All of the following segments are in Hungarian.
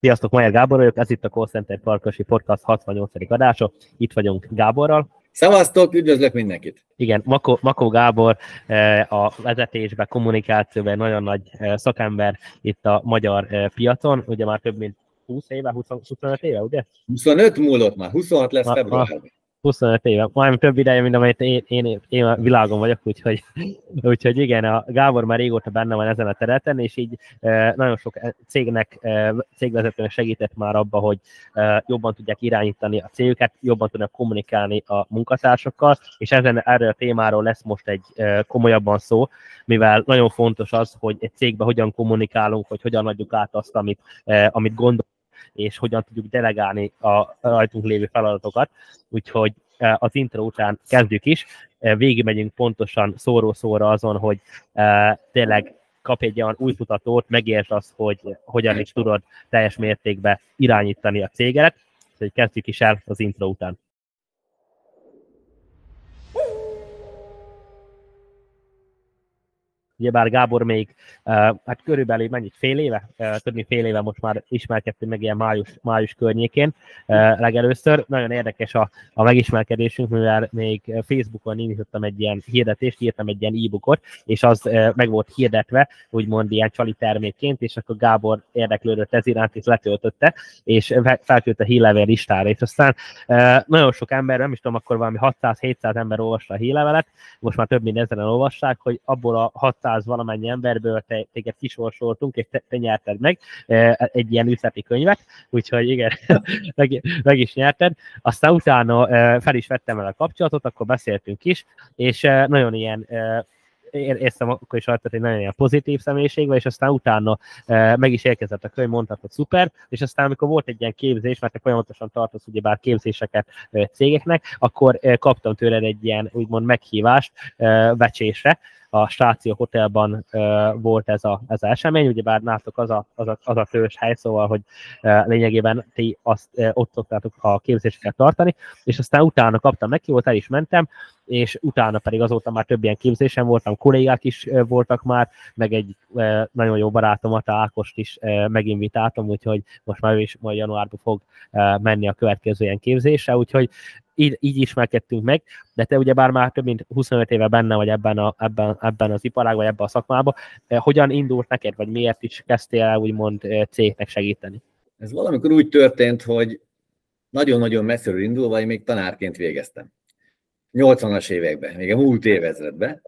Sziasztok, Majer Gábor vagyok, ez itt a Call Center Farkasi Podcast 68. adása. Itt vagyunk Gáborral. Szevasztok, üdvözlök mindenkit! Igen, Makó, Makó Gábor eh, a vezetésben, kommunikációban nagyon nagy eh, szakember itt a magyar eh, piacon, ugye már több mint 20 éve, 20, 25 éve, ugye? 25 múlott már, 26 lesz februárban. 25 éve, majd több ideje, mint amelyet én, én, én a világon vagyok, úgyhogy, úgyhogy igen, a Gábor már régóta benne van ezen a területen, és így e, nagyon sok cégnek, e, cégvezetőnek segített már abba, hogy jobban tudják irányítani a cégüket, jobban tudnak kommunikálni a munkatársakkal, és ezen erről a témáról lesz most egy komolyabban szó, mivel nagyon fontos az, hogy egy cégben hogyan kommunikálunk, hogy hogyan adjuk át azt, amit, amit gondol és hogyan tudjuk delegálni a rajtunk lévő feladatokat. Úgyhogy e, az intro után kezdjük is. E, végigmegyünk pontosan szóró-szóra azon, hogy e, tényleg kap egy olyan új mutatót, megértsd azt, hogy hogyan is tudod teljes mértékben irányítani a céget. Úgyhogy kezdjük is el az intro után. Ugyebár Gábor még, hát körülbelül mennyit, fél éve, több mint fél éve most már ismerkedtünk meg ilyen május, május környékén legelőször. Nagyon érdekes a, a megismerkedésünk, mivel még Facebookon indítottam egy ilyen hirdetést, írtam egy ilyen e-bookot, és az meg volt hirdetve, úgymond ilyen csali termékként, és akkor Gábor érdeklődött ez iránt, és letöltötte, és felküldte hírlevél listára, és aztán nagyon sok ember, nem is tudom, akkor valami 600-700 ember olvasta a hírlevelet, most már több mint ezeren olvassák, hogy abból a 600 száz valamennyi emberből te, téged kisorsoltunk, és te, te nyerted meg e, egy ilyen üzleti könyvet, úgyhogy igen, meg, meg is nyerted. Aztán utána e, fel is vettem el a kapcsolatot, akkor beszéltünk is, és e, nagyon ilyen éreztem akkor is rajta, hogy nagyon ilyen pozitív személyiség van, és aztán utána e, meg is érkezett a könyv, mondtad, hogy szuper, és aztán amikor volt egy ilyen képzés, mert te folyamatosan tartasz ugyebár képzéseket e, cégeknek, akkor e, kaptam tőled egy ilyen úgymond meghívást e, vecsésre, a Stáció Hotelban volt ez a, ez a esemény, ugyebár nálatok az a, az a, az a fős hely, szóval, hogy uh, lényegében ti azt ott szoktátok a képzéseket tartani, és aztán utána kaptam neki, volt el is mentem, és utána pedig azóta már több ilyen képzésen voltam, kollégák is voltak már, meg egy nagyon jó barátomat, Ákost is meginvitáltam, úgyhogy most már ő is majd januárban fog menni a következő ilyen képzésre, úgyhogy így, így ismerkedtünk meg, de te ugye bár már több mint 25 éve benne vagy ebben, a, ebben, ebben az iparágban, vagy ebben a szakmában, hogyan indult neked, vagy miért is kezdtél el úgymond cégnek segíteni? Ez valamikor úgy történt, hogy nagyon-nagyon messziről indulva, én még tanárként végeztem. 80-as években, még a múlt évezredben.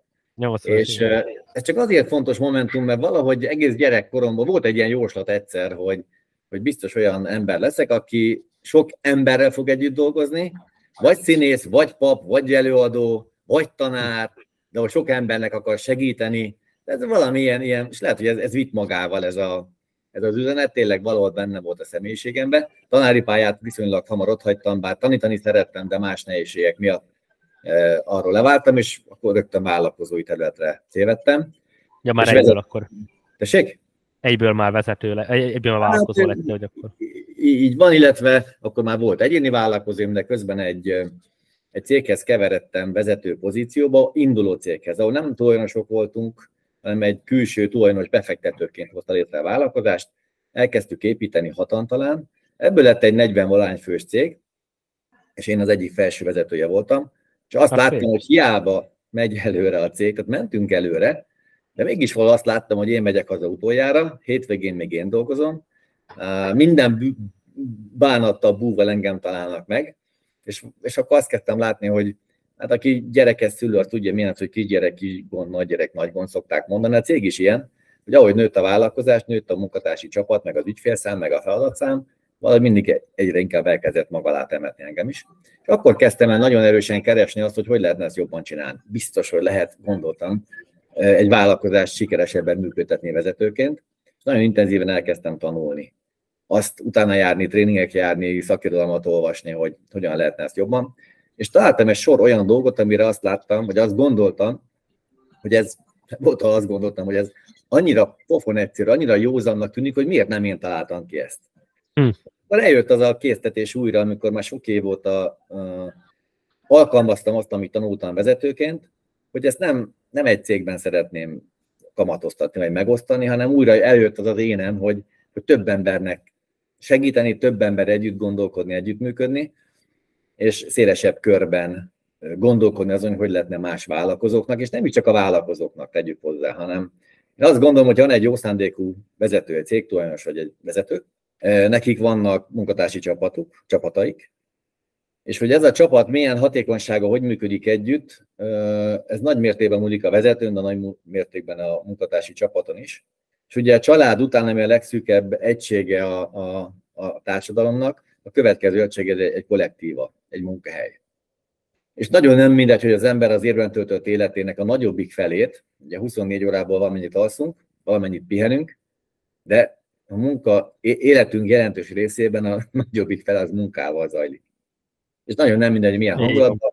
és éve. Eh, ez csak azért fontos momentum, mert valahogy egész gyerekkoromban volt egy ilyen jóslat egyszer, hogy, hogy biztos olyan ember leszek, aki sok emberrel fog együtt dolgozni, vagy színész, vagy pap, vagy előadó, vagy tanár, de ahol sok embernek akar segíteni, ez valami ilyen, és lehet, hogy ez, ez vitt magával ez, a, ez az üzenet, tényleg valahol benne volt a személyiségemben. Tanári pályát viszonylag hamar ott hagytam, bár tanítani szerettem, de más nehézségek miatt e, arról leváltam, és akkor rögtön vállalkozói területre tévedtem. Ja, már egyből vezet... akkor. Tessék? Egyből már vezető, le, egyből már vállalkozó hát, lett, hogy akkor így van, illetve akkor már volt egyéni vállalkozóm, de közben egy, egy céghez keveredtem vezető pozícióba, induló céghez, ahol nem tulajdonosok voltunk, hanem egy külső tulajdonos befektetőként hozta létre a vállalkozást, elkezdtük építeni hatan talán, ebből lett egy 40 valány fős cég, és én az egyik felső vezetője voltam, és azt hát láttam, hogy hiába megy előre a cég, tehát mentünk előre, de mégis valahogy azt láttam, hogy én megyek az utoljára, hétvégén még én dolgozom, minden bánattal búval engem találnak meg, és, és akkor azt kezdtem látni, hogy hát aki gyereket szülő, az tudja milyen, hogy kisgyerek, kis gond, nagy gyerek, nagy gond szokták mondani, a cég is ilyen, hogy ahogy nőtt a vállalkozás, nőtt a munkatársi csapat, meg az ügyfélszám, meg a feladatszám, valahogy mindig egyre inkább elkezdett maga alá temetni engem is. És akkor kezdtem el nagyon erősen keresni azt, hogy hogy lehetne ezt jobban csinálni. Biztos, hogy lehet, gondoltam, egy vállalkozást sikeresebben működtetni vezetőként. És nagyon intenzíven elkezdtem tanulni azt utána járni, tréningek járni, szakirodalmat olvasni, hogy hogyan lehetne ezt jobban. És találtam egy sor olyan dolgot, amire azt láttam, vagy azt gondoltam, hogy ez, volt, azt gondoltam, hogy ez annyira pofon egyszerű, annyira józannak tűnik, hogy miért nem én találtam ki ezt. Hm. Akkor eljött az a késztetés újra, amikor már sok év óta uh, alkalmaztam azt, amit tanultam vezetőként, hogy ezt nem, nem egy cégben szeretném kamatoztatni, vagy megosztani, hanem újra eljött az az énem, hogy, hogy több embernek segíteni több ember együtt gondolkodni, együttműködni, és szélesebb körben gondolkodni azon, hogy lehetne más vállalkozóknak, és nem is csak a vállalkozóknak tegyük hozzá, hanem én azt gondolom, hogy van egy jó szándékú vezető, egy cégtulajdonos vagy egy vezető, nekik vannak munkatársi csapatuk, csapataik, és hogy ez a csapat milyen hatékonysága, hogy működik együtt, ez nagy mértékben múlik a vezetőn, de nagy mértékben a munkatársi csapaton is. És ugye a család után, ami a legszűkebb egysége a, a, a társadalomnak, a következő egysége egy, egy kollektíva, egy munkahely. És nagyon nem mindegy, hogy az ember az érben töltött életének a nagyobbik felét, ugye 24 órából valamennyit alszunk, valamennyit pihenünk, de a munka életünk jelentős részében a nagyobbik fel az munkával zajlik. És nagyon nem mindegy, milyen hangulatban,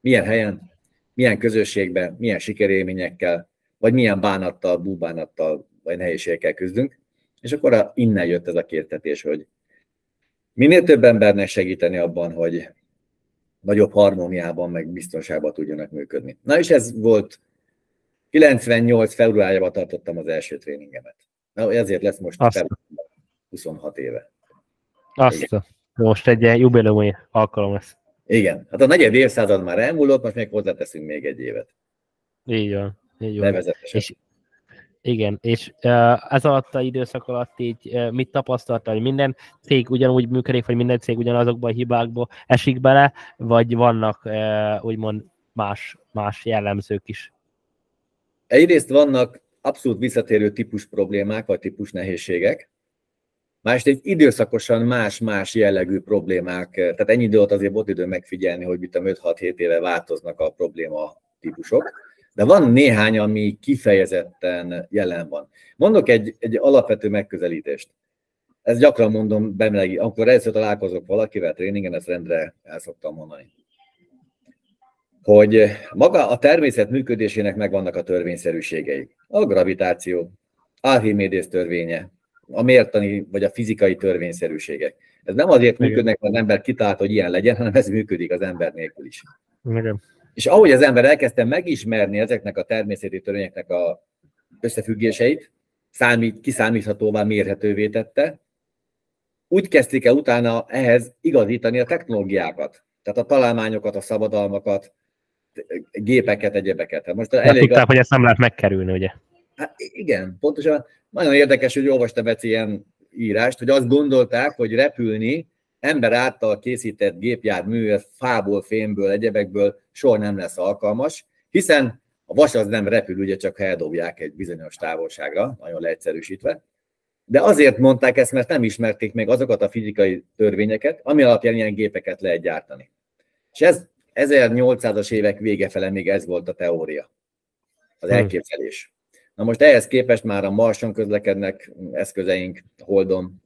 milyen helyen, milyen közösségben, milyen sikerélményekkel, vagy milyen bánattal, búbánattal, vagy nehézségekkel küzdünk. És akkor innen jött ez a kértetés, hogy minél több embernek segíteni abban, hogy nagyobb harmóniában, meg biztonságban tudjanak működni. Na és ez volt 98 februárjában tartottam az első tréningemet. Na, ezért lesz most Azt. 26 éve. Azt. Most egy ilyen jubileumi alkalom lesz. Igen, hát a negyed évszázad már elmúlott, most még hozzáteszünk még egy évet. Így van. Így van. És, igen, és ez alatt a időszak alatt így mit tapasztalta, hogy minden cég ugyanúgy működik, vagy minden cég ugyanazokban a hibákba esik bele, vagy vannak úgymond más, más jellemzők is? Egyrészt vannak abszolút visszatérő típus problémák, vagy típus nehézségek, Másrészt időszakosan más-más jellegű problémák, tehát ennyi időt azért volt idő megfigyelni, hogy mit 5-6-7 éve változnak a probléma típusok, de van néhány, ami kifejezetten jelen van. Mondok egy, egy alapvető megközelítést. Ezt gyakran mondom, bemelegi, amikor először találkozok valakivel tréningen, ezt rendre el szoktam mondani. Hogy maga a természet működésének megvannak a törvényszerűségei. A gravitáció, Archimedes törvénye, a mértani vagy a fizikai törvényszerűségek. Ez nem azért Igen. működnek, mert az ember kitalált, hogy ilyen legyen, hanem ez működik az ember nélkül is. Igen. És ahogy az ember elkezdte megismerni ezeknek a természeti törvényeknek a összefüggéseit, számít, kiszámíthatóvá, mérhetővé tette, úgy kezdték el utána ehhez igazítani a technológiákat. Tehát a találmányokat, a szabadalmakat, gépeket, egyebeket. Hát most elég tudták, a... hogy ezt nem lehet megkerülni, ugye? Hát igen, pontosan. Nagyon érdekes, hogy olvastam egy ilyen írást, hogy azt gondolták, hogy repülni ember által készített gépjármű, fából, fémből, egyebekből soha nem lesz alkalmas, hiszen a vas az nem repül, ugye csak eldobják egy bizonyos távolságra, nagyon leegyszerűsítve. De azért mondták ezt, mert nem ismerték meg azokat a fizikai törvényeket, ami alapján ilyen gépeket lehet gyártani. És ez 1800-as évek vége fele még ez volt a teória, az hmm. elképzelés. Na most ehhez képest már a Marson közlekednek eszközeink, Holdon,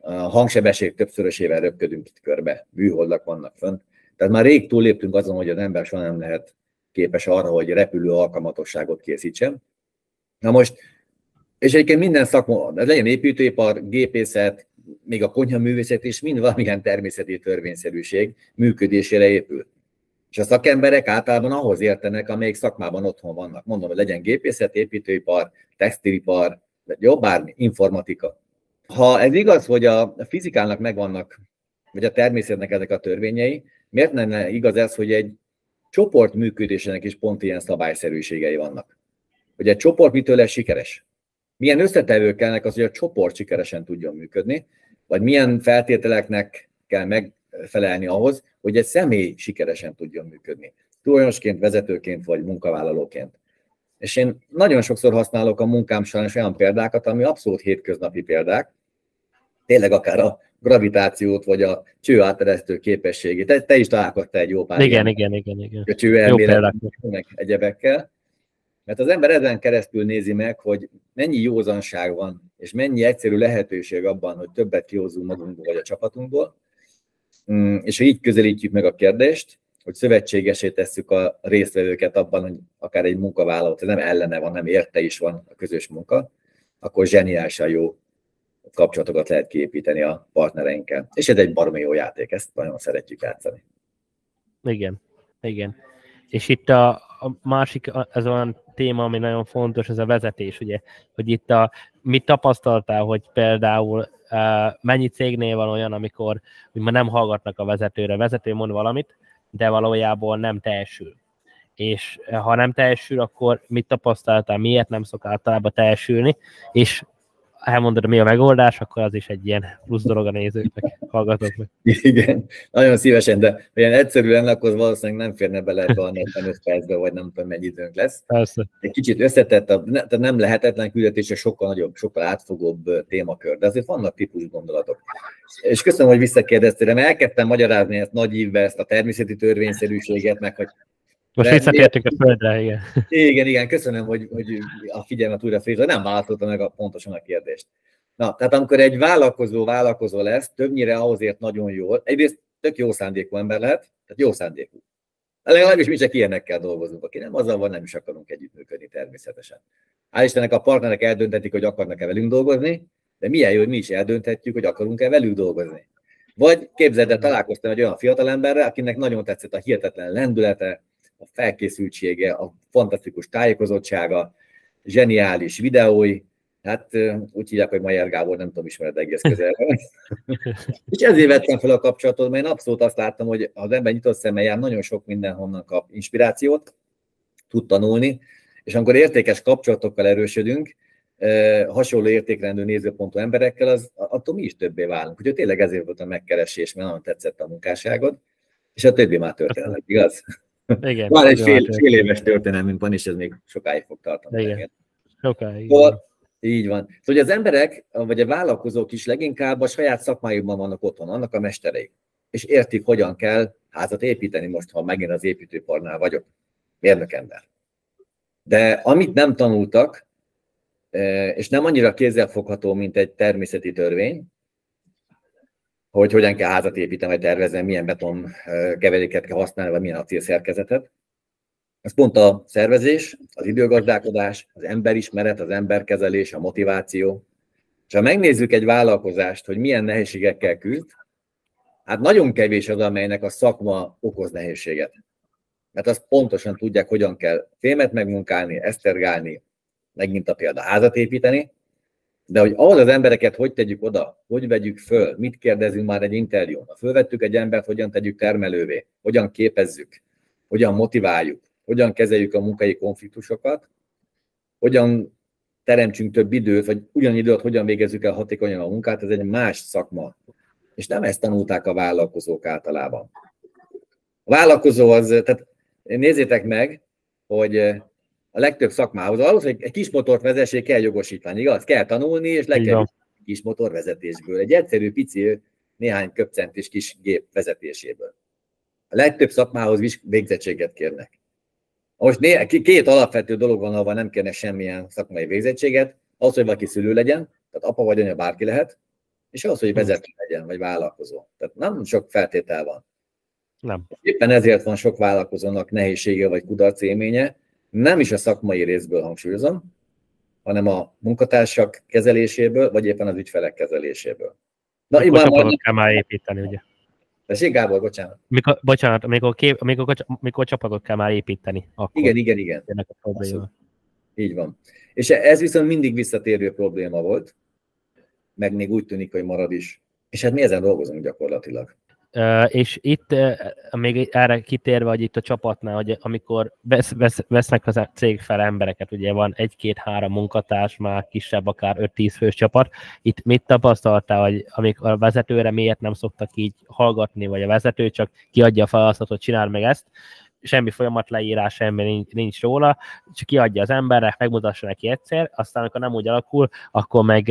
a hangsebesség többszörösével röpködünk itt körbe, műholdak vannak fönt. Tehát már rég túlléptünk azon, hogy az ember soha nem lehet képes arra, hogy repülő alkalmatosságot készítsen. Na most, és egyébként minden szakma, ez legyen építőipar, gépészet, még a konyhaművészet is mind valamilyen természeti törvényszerűség működésére épül. És a szakemberek általában ahhoz értenek, amelyik szakmában otthon vannak. Mondom, hogy legyen gépészet, építőipar, textilipar, vagy jó, bármi, informatika. Ha ez igaz, hogy a fizikának megvannak, vagy a természetnek ezek a törvényei, miért lenne igaz ez, hogy egy csoport működésének is pont ilyen szabályszerűségei vannak? Hogy egy csoport mitől lesz sikeres? Milyen összetevők kellnek az, hogy a csoport sikeresen tudjon működni, vagy milyen feltételeknek kell megfelelni ahhoz, hogy egy személy sikeresen tudjon működni. Tulajdonosként, vezetőként vagy munkavállalóként. És én nagyon sokszor használok a munkám sajnos olyan példákat, ami abszolút hétköznapi példák, tényleg akár a gravitációt, vagy a cső áteresztő képességét. Te, te is találkoztál egy jó pár igen, igen, igen, igen. A cső elmélet, meg egyebekkel. Mert az ember ezen keresztül nézi meg, hogy mennyi józanság van, és mennyi egyszerű lehetőség abban, hogy többet kihozzunk magunkból vagy a csapatunkból, mm, és ha így közelítjük meg a kérdést, hogy szövetségesé tesszük a résztvevőket abban, hogy akár egy munkavállaló, nem ellene van, nem érte is van a közös munka, akkor zseniálisan jó kapcsolatokat lehet kiépíteni a partnereinkkel. És ez egy baromi jó játék, ezt nagyon szeretjük játszani. Igen, igen. És itt a, a másik, ez olyan téma, ami nagyon fontos, ez a vezetés, ugye, hogy itt a, mit tapasztaltál, hogy például mennyi cégnél van olyan, amikor úgymond nem hallgatnak a vezetőre, vezető mond valamit, de valójában nem teljesül. És ha nem teljesül, akkor mit tapasztaltál, miért nem szok általában teljesülni, és elmondod, mi a megoldás, akkor az is egy ilyen plusz dolog a nézőknek, hallgatóknak. Igen, nagyon szívesen, de olyan egyszerű lenne, akkor valószínűleg nem férne bele ebbe a 45 percbe, vagy nem tudom, mennyi időnk lesz. Persze. Egy kicsit összetett, tehát nem lehetetlen küldetése sokkal nagyobb, sokkal átfogóbb témakör, de azért vannak típus gondolatok. És köszönöm, hogy visszakérdeztél, mert elkezdtem magyarázni ezt nagy ívbe, ezt a természeti törvényszerűséget, meg hogy most visszatértünk a földre, igen. Igen, igen, köszönöm, hogy, hogy a figyelmet újra félre, nem válaszolta meg a, pontosan a kérdést. Na, tehát amikor egy vállalkozó vállalkozó lesz, többnyire ahhozért nagyon jól, egyrészt tök jó szándékú ember lehet, tehát jó szándékú. Legalábbis mi csak ilyenekkel dolgozunk, aki nem azzal van, nem is akarunk együttműködni természetesen. Hál' Istennek a partnerek eldöntetik, hogy akarnak-e velünk dolgozni, de milyen jó, hogy mi is eldönthetjük, hogy akarunk-e velük dolgozni. Vagy képzeld el, találkoztam egy olyan fiatalemberrel, akinek nagyon tetszett a hihetetlen lendülete, a felkészültsége, a fantasztikus tájékozottsága, zseniális videói, hát úgy hívják, hogy Majer Gábor, nem tudom, ismered egész közelről. és ezért vettem fel a kapcsolatot, mert én abszolút azt láttam, hogy az ember nyitott szemmel jár, nagyon sok mindenhonnan kap inspirációt, tud tanulni, és amikor értékes kapcsolatokkal erősödünk, hasonló értékrendű nézőpontú emberekkel, az, attól mi is többé válunk. Úgyhogy tényleg ezért volt a megkeresés, mert nagyon tetszett a munkásságod, és a többi már történelek, igaz? Igen. Van egy fél, fél éves történelmünk van, és ez még sokáig fog tartani. Igen. Sokáig. Szóval, így van. Szóval az emberek, vagy a vállalkozók is leginkább a saját szakmájukban vannak otthon, annak a mesterei. És értik, hogyan kell házat építeni most, ha megint az építőparnál vagyok. Mérnökember. De amit nem tanultak, e, és nem annyira kézzelfogható, mint egy természeti törvény, hogy hogyan kell házat építeni, vagy tervezni, milyen beton keveréket kell használni, vagy milyen acél szerkezetet. Ez pont a szervezés, az időgazdálkodás, az emberismeret, az emberkezelés, a motiváció. És ha megnézzük egy vállalkozást, hogy milyen nehézségekkel küzd, hát nagyon kevés az, amelynek a szakma okoz nehézséget. Mert azt pontosan tudják, hogyan kell fémet megmunkálni, esztergálni, megint a példa házat építeni, de hogy ahhoz az embereket hogy tegyük oda, hogy vegyük föl, mit kérdezünk már egy interjún, ha fölvettük egy embert, hogyan tegyük termelővé, hogyan képezzük, hogyan motiváljuk, hogyan kezeljük a munkai konfliktusokat, hogyan teremtsünk több időt, vagy ugyan időt, hogyan végezzük el hatékonyan a munkát, ez egy más szakma. És nem ezt tanulták a vállalkozók általában. A vállalkozó az, tehát nézzétek meg, hogy a legtöbb szakmához. Ahhoz, hogy egy kis motort vezessék, kell jogosítani, igaz? Kell tanulni, és le kell kis motorvezetésből. Egy egyszerű, pici, néhány köpcentis kis gép vezetéséből. A legtöbb szakmához végzettséget kérnek. Most né- két alapvető dolog van, ahol nem kérnek semmilyen szakmai végzettséget. Az, hogy valaki szülő legyen, tehát apa vagy anya bárki lehet, és az, hogy vezető legyen, vagy vállalkozó. Tehát nem sok feltétel van. Nem. Éppen ezért van sok vállalkozónak nehézsége vagy kudarc élménye, nem is a szakmai részből hangsúlyozom, hanem a munkatársak kezeléséből, vagy éppen az ügyfelek kezeléséből. Na, mikor csapatot majd... kell már építeni, ugye? Tessék, Gábor, bocsánat. Mikor, bocsánat, mikor, kép, mikor, mikor csapatot kell már építeni. Akkor igen, igen, igen. Ennek a probléma. Így van. És ez viszont mindig visszatérő probléma volt, meg még úgy tűnik, hogy marad is. És hát mi ezen dolgozunk gyakorlatilag. És itt még erre kitérve, hogy itt a csapatnál, hogy amikor vesz, vesz, vesznek az cég fel embereket, ugye van egy-két-három munkatárs, már kisebb, akár 5-10 fős csapat, itt mit tapasztaltál, hogy amik a vezetőre miért nem szoktak így hallgatni, vagy a vezető csak kiadja a feladatot, csinál meg ezt, semmi folyamat leírás, semmi nincs, róla, csak kiadja az emberre, megmutassa neki egyszer, aztán amikor nem úgy alakul, akkor meg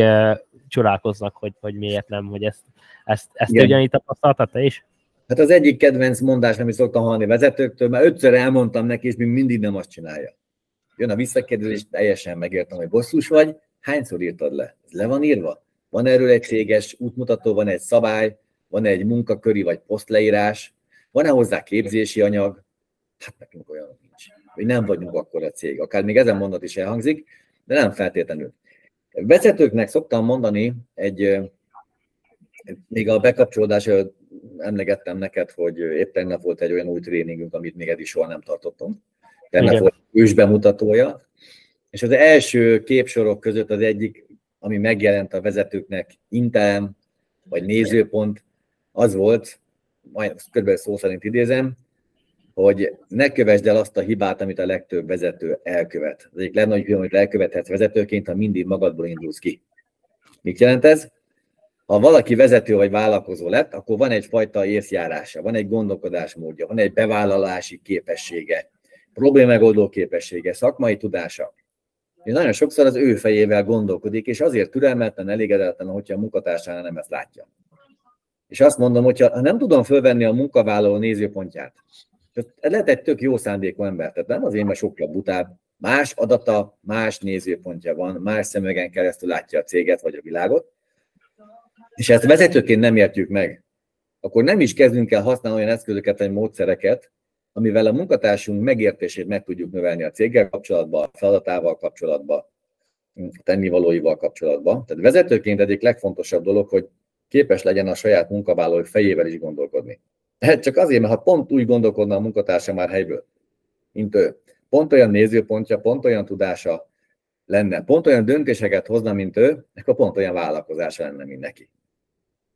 csodálkoznak, hogy, hogy miért nem, hogy ezt ezt, ezt Igen. ugyanígy tapasztaltad te is? Hát az egyik kedvenc mondás, amit szoktam hallani vezetőktől, mert ötször elmondtam neki, és még mindig nem azt csinálja. Jön a visszakérdezés, teljesen megértem, hogy bosszus vagy, hányszor írtad le? Ez le van írva? Van erről egy céges útmutató, van egy szabály, van egy munkaköri vagy posztleírás, van-e hozzá képzési anyag? Hát nekünk olyan nincs. Hogy nem vagyunk akkor a cég. Akár még ezen mondat is elhangzik, de nem feltétlenül. Vezetőknek szoktam mondani egy még a bekapcsolódás előtt emlegettem neked, hogy épp tegnap volt egy olyan új tréningünk, amit még eddig soha nem tartottam. Tegnap Igen. volt ős bemutatója, és az első képsorok között az egyik ami megjelent a vezetőknek Intelem, vagy nézőpont, az volt, majd kb. szó szerint idézem, hogy ne kövesd el azt a hibát, amit a legtöbb vezető elkövet. Az egyik legnagyobb hiba, amit elkövethetsz vezetőként, ha mindig magadból indulsz ki. Mit jelent ez? Ha valaki vezető vagy vállalkozó lett, akkor van egyfajta észjárása, van egy gondolkodásmódja, van egy bevállalási képessége, problémegoldó képessége, szakmai tudása. És nagyon sokszor az ő fejével gondolkodik, és azért türelmetlen, elégedetlen, hogyha a munkatársánál nem ezt látja. És azt mondom, hogyha ha nem tudom fölvenni a munkavállaló nézőpontját, lehet egy tök jó szándékú ember, tehát nem azért, mert sokkal butább, más adata, más nézőpontja van, más szemegen keresztül látja a céget vagy a világot, és ezt vezetőként nem értjük meg, akkor nem is kezdünk el használni olyan eszközöket vagy módszereket, amivel a munkatársunk megértését meg tudjuk növelni a céggel kapcsolatban, a feladatával kapcsolatban, a tennivalóival kapcsolatban. Tehát vezetőként egyik legfontosabb dolog, hogy képes legyen a saját munkavállalói fejével is gondolkodni. Csak azért, mert ha pont úgy gondolkodna a munkatársa már helyből, mint ő, pont olyan nézőpontja, pont olyan tudása lenne, pont olyan döntéseket hozna, mint ő, akkor pont olyan vállalkozása lenne, mint neki.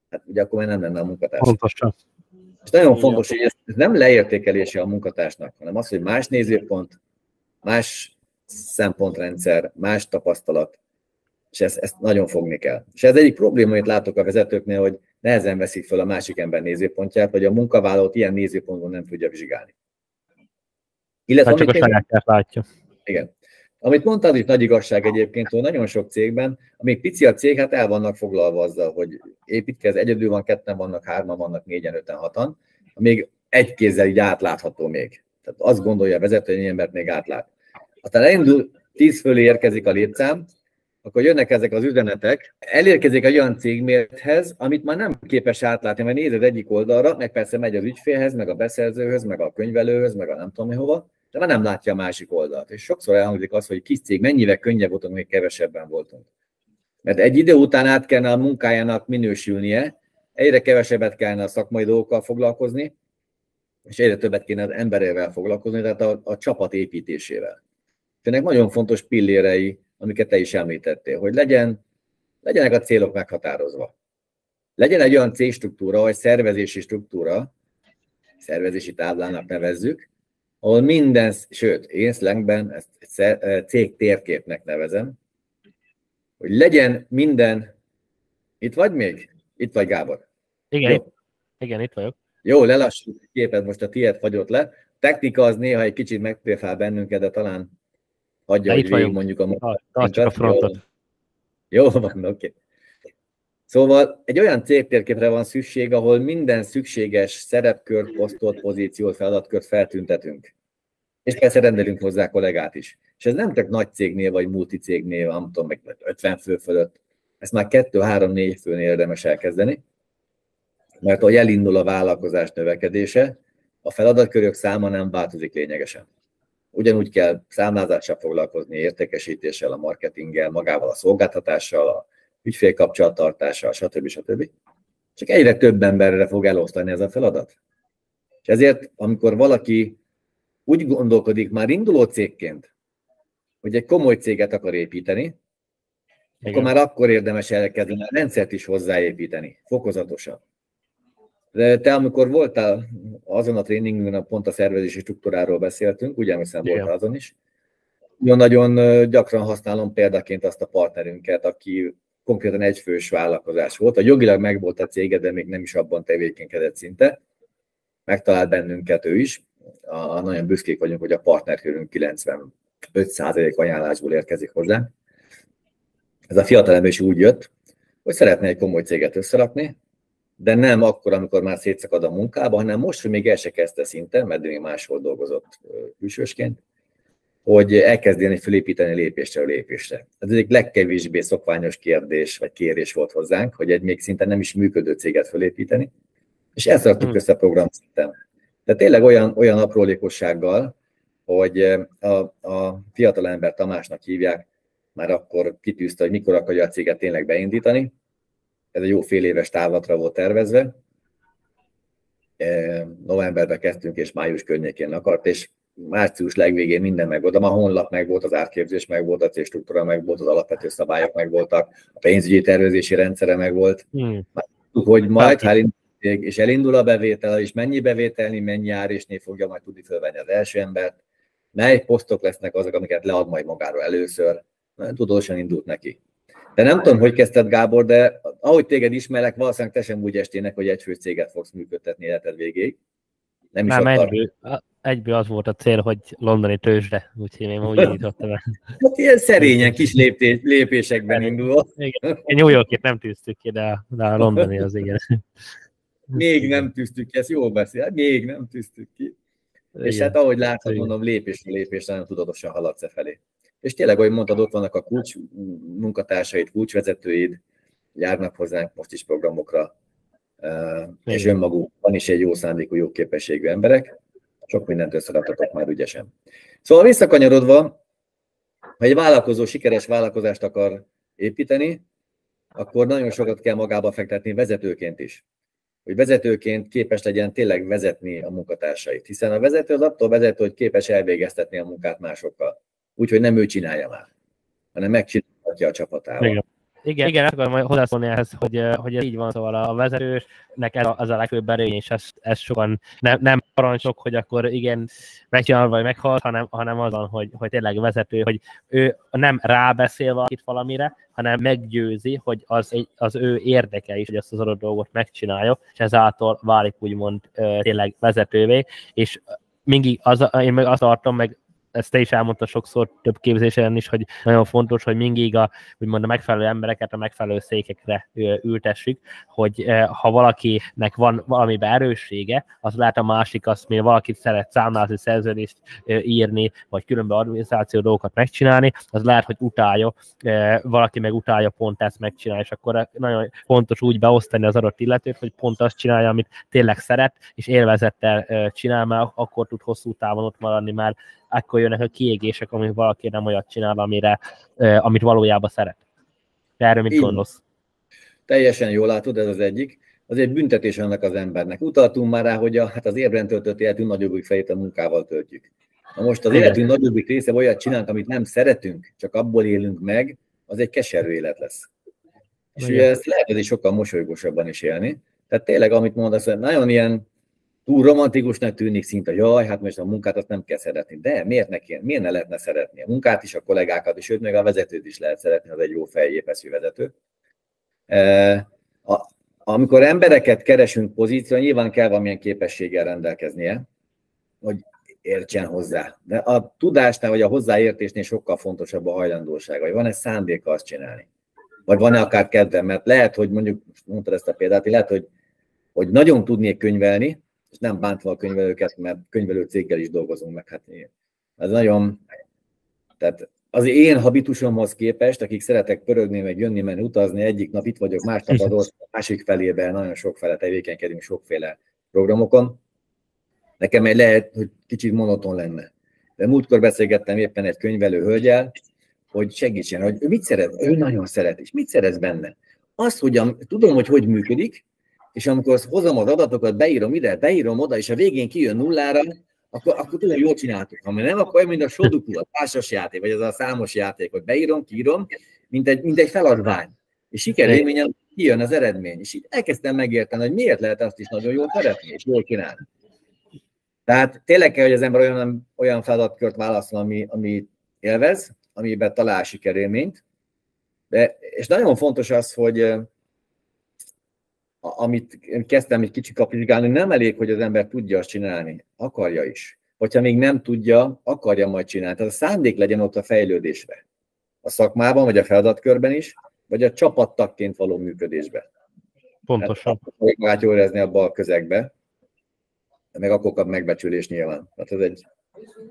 Hát ugye akkor már nem lenne a munkatárs. Pontosan. És nagyon fontos, hogy ez nem leértékelése a munkatársnak, hanem az, hogy más nézőpont, más szempontrendszer, más tapasztalat, és ezt, ezt nagyon fogni kell. És ez egyik probléma, amit látok a vezetőknél, hogy nehezen veszik fel a másik ember nézőpontját, vagy a munkavállalót ilyen nézőpontból nem tudja vizsgálni. Illetve, hát csak a sajátját látja. Igen. Amit mondtad, itt nagy igazság egyébként, hogy nagyon sok cégben, amíg pici a cég, hát el vannak foglalva azzal, hogy építkez, egyedül van, ketten vannak, hárman vannak, négyen, öten, hatan, még egy kézzel így átlátható még. Tehát azt gondolja a vezető, hogy embert még átlát. Aztán elindul, tíz fölé érkezik a létszám, akkor jönnek ezek az üzenetek, elérkezik egy olyan cégmérthez, amit már nem képes átlátni, mert nézed egyik oldalra, meg persze megy az ügyfélhez, meg a beszerzőhöz, meg a könyvelőhöz, meg a nem tudom hova, de már nem látja a másik oldalt. És sokszor elhangzik az, hogy kis cég mennyivel könnyebb voltunk, még kevesebben voltunk. Mert egy idő után át kellene a munkájának minősülnie, egyre kevesebbet kellene a szakmai dolgokkal foglalkozni, és egyre többet kéne az emberével foglalkozni, tehát a, a csapat építésével. És ennek nagyon fontos pillérei, amiket te is említettél, hogy legyen, legyenek a célok meghatározva. Legyen egy olyan cégstruktúra, vagy szervezési struktúra, szervezési táblának nevezzük, ahol minden, sőt, én slangben ezt cég térképnek nevezem, hogy legyen minden, itt vagy még? Itt vagy Gábor? Igen, Jó. igen, itt vagyok. Jó, lelassult a képet, most a tiéd fagyott le. Technika az néha egy kicsit megpréfál bennünket, de talán hagyja, de hogy végig mondjuk a Tartsuk a frontot. Jó, jó van, oké. Okay. Szóval egy olyan cégtérképre van szükség, ahol minden szükséges szerepkört, posztot, pozíciót, feladatkört feltüntetünk. És persze rendelünk hozzá kollégát is. És ez nem csak nagy cégnél, vagy multicégnél, nem tudom, meg 50 fő fölött. Ezt már 2-3-4 főnél érdemes elkezdeni, mert ahogy elindul a vállalkozás növekedése, a feladatkörök száma nem változik lényegesen. Ugyanúgy kell számlázással foglalkozni, értékesítéssel, a marketinggel, magával a szolgáltatással, a ügyfélkapcsolattartással, stb. stb. Csak egyre több emberre fog elosztani ez a feladat. És ezért, amikor valaki úgy gondolkodik már induló cégként, hogy egy komoly céget akar építeni, Igen. akkor már akkor érdemes elkezdeni a rendszert is hozzáépíteni, fokozatosan. De te, amikor voltál azon a tréningünkön, pont a szervezési struktúráról beszéltünk, ugye, hiszen voltál azon is, nagyon gyakran használom példaként azt a partnerünket, aki konkrétan egyfős vállalkozás volt. A jogilag megvolt a cége, de még nem is abban tevékenykedett szinte. Megtalált bennünket ő is. A, nagyon büszkék vagyunk, hogy a partnerkörünk 95% ajánlásból érkezik hozzá. Ez a fiatal is úgy jött, hogy szeretne egy komoly céget összerakni, de nem akkor, amikor már szétszakad a munkába, hanem most, hogy még el se kezdte szinte, mert még máshol dolgozott külsősként, hogy elkezdjen felépíteni lépésre lépésre. Ez egyik legkevésbé szokványos kérdés, vagy kérés volt hozzánk, hogy egy még szinte nem is működő céget felépíteni, és ezt raktuk hmm. össze program szinten. De tényleg olyan, olyan aprólékossággal, hogy a, a fiatalember Tamásnak hívják, már akkor kitűzte, hogy mikor akarja a céget tényleg beindítani, ez egy jó fél éves távlatra volt tervezve. E, novemberben kezdtünk, és május környékén akart, és március legvégén minden meg volt, a honlap meg volt, az árképzés meg volt, a célstruktúra meg volt, az alapvető szabályok meg voltak, a pénzügyi tervezési rendszere meg volt. Hmm. Hogy majd, ha és elindul a bevétel, és mennyi bevételni, mennyi árésnél fogja majd tudni fölvenni az első embert, mely posztok lesznek azok, amiket lead majd magáról először. Tudósan indult neki. De nem tudom, hogy kezdted, Gábor, de ahogy téged ismerek, valószínűleg te sem úgy estének, hogy egy céget fogsz működtetni életed végéig. Nem is akar. Egyből, egyből az volt a cél, hogy londoni tőzsde, úgyhogy én úgy indítottam el. Hát ilyen szerényen kis léptés, lépésekben indul. Igen. New Yorkét nem tűztük ki, de, de a londoni az igen. Még nem tűztük ki, ezt jól beszél, hát még nem tűztük ki. Igen. És hát ahogy látod, mondom, lépésre lépésre nagyon tudatosan haladsz e felé. És tényleg, ahogy mondtad, ott vannak a kulcs munkatársaid, kulcsvezetőid, járnak hozzánk most is programokra, és önmagukban is egy jó szándékú, jó képességű emberek. Sok mindent összeraktatok már ügyesen. Szóval visszakanyarodva, ha egy vállalkozó sikeres vállalkozást akar építeni, akkor nagyon sokat kell magába fektetni vezetőként is. Hogy vezetőként képes legyen tényleg vezetni a munkatársait. Hiszen a vezető az attól vezető, hogy képes elvégeztetni a munkát másokkal. Úgyhogy nem ő csinálja már, hanem megcsinálja a csapatával. Igen. Igen, igen, ezt akarom hozzászólni ehhez, hogy, hogy ez így van, szóval a vezetősnek ez a, az a legfőbb erény, és ez, ez sokan nem, nem parancsok, hogy akkor igen, megcsinál vagy meghal, hanem, hanem azon, hogy, hogy tényleg vezető, hogy ő nem rábeszél valakit valamire, hanem meggyőzi, hogy az, az ő érdeke is, hogy ezt az adott dolgot megcsinálja, és ezáltal válik úgymond tényleg vezetővé, és mindig az, én meg azt tartom, meg ezt te is elmondta sokszor több képzésen is, hogy nagyon fontos, hogy mindig a, úgymond a megfelelő embereket a megfelelő székekre ültessük, hogy ha valakinek van valami erőssége, az lehet a másik, azt még valakit szeret számlázni, szerződést írni, vagy különböző adminisztráció dolgokat megcsinálni, az lehet, hogy utálja, valaki meg utálja pont ezt megcsinálni, és akkor nagyon fontos úgy beosztani az adott illetőt, hogy pont azt csinálja, amit tényleg szeret, és élvezettel csinál, mert akkor tud hosszú távon ott maradni, mert akkor jönnek a kiégések, amik valaki nem olyat csinál, amire, amit valójában szeret. De erről mit gondolsz? Teljesen jól látod, ez az egyik. Az egy büntetés annak az embernek. Utaltunk már rá, hogy a, hát az érben töltött életünk nagyobbik fejét a munkával töltjük. Na most az életünk nagyobbik része olyat csinálunk, amit nem szeretünk, csak abból élünk meg, az egy keserű élet lesz. És ugye ezt lehet hogy sokkal mosolygósabban is élni. Tehát tényleg, amit mondasz, nagyon ilyen túl romantikusnak tűnik szinte, jaj, hát most a munkát azt nem kell szeretni. De miért ne, kéne, miért ne lehetne szeretni? A munkát is, a kollégákat is, sőt, meg a vezetőt is lehet szeretni, az egy jó fejépeszű vezető. E, a, amikor embereket keresünk pozícióra, nyilván kell valamilyen képességgel rendelkeznie, hogy értsen hozzá. De a tudásnál, vagy a hozzáértésnél sokkal fontosabb a hajlandóság, vagy van-e szándéka azt csinálni. Vagy van-e akár kedve, mert lehet, hogy mondjuk, mondtad ezt a példát, lehet, hogy, hogy nagyon tudnék könyvelni, nem bántva a könyvelőket, mert könyvelő céggel is dolgozunk meg. Hát ez nagyon, tehát az én habitusomhoz képest, akik szeretek pörögni, meg jönni, menni, utazni, egyik nap itt vagyok, másnap az ország, másik felében nagyon sokféle tevékenykedünk, sokféle programokon. Nekem egy lehet, hogy kicsit monoton lenne. De múltkor beszélgettem éppen egy könyvelő hölgyel, hogy segítsen, hogy ő mit szeret, ő nagyon szeret, és mit szerez benne. Azt, hogy a, tudom, hogy hogy működik, és amikor hozom az adatokat, beírom ide, beírom oda, és a végén kijön nullára, akkor, akkor tényleg jól csináltuk. Ha nem, akkor olyan, mint a Sudoku, a társas játék, vagy az a számos játék, hogy beírom, kiírom, mint egy, mint egy feladvány. És sikerélményen kijön az eredmény. És így elkezdtem megérteni, hogy miért lehet azt is nagyon jól szeretni, és jól csinálni. Tehát tényleg kell, hogy az ember olyan, olyan feladatkört válaszol, ami, ami élvez, amiben talál sikerélményt. De, és nagyon fontos az, hogy amit kezdtem egy kicsit kapizsgálni, nem elég, hogy az ember tudja azt csinálni, akarja is. Hogyha még nem tudja, akarja majd csinálni. Tehát a szándék legyen ott a fejlődésbe. A szakmában, vagy a feladatkörben is, vagy a csapattagként való működésbe. Pontosan. Hát, magát jól érezni abba a közegbe, meg akkor kap megbecsülés nyilván. Tehát ez egy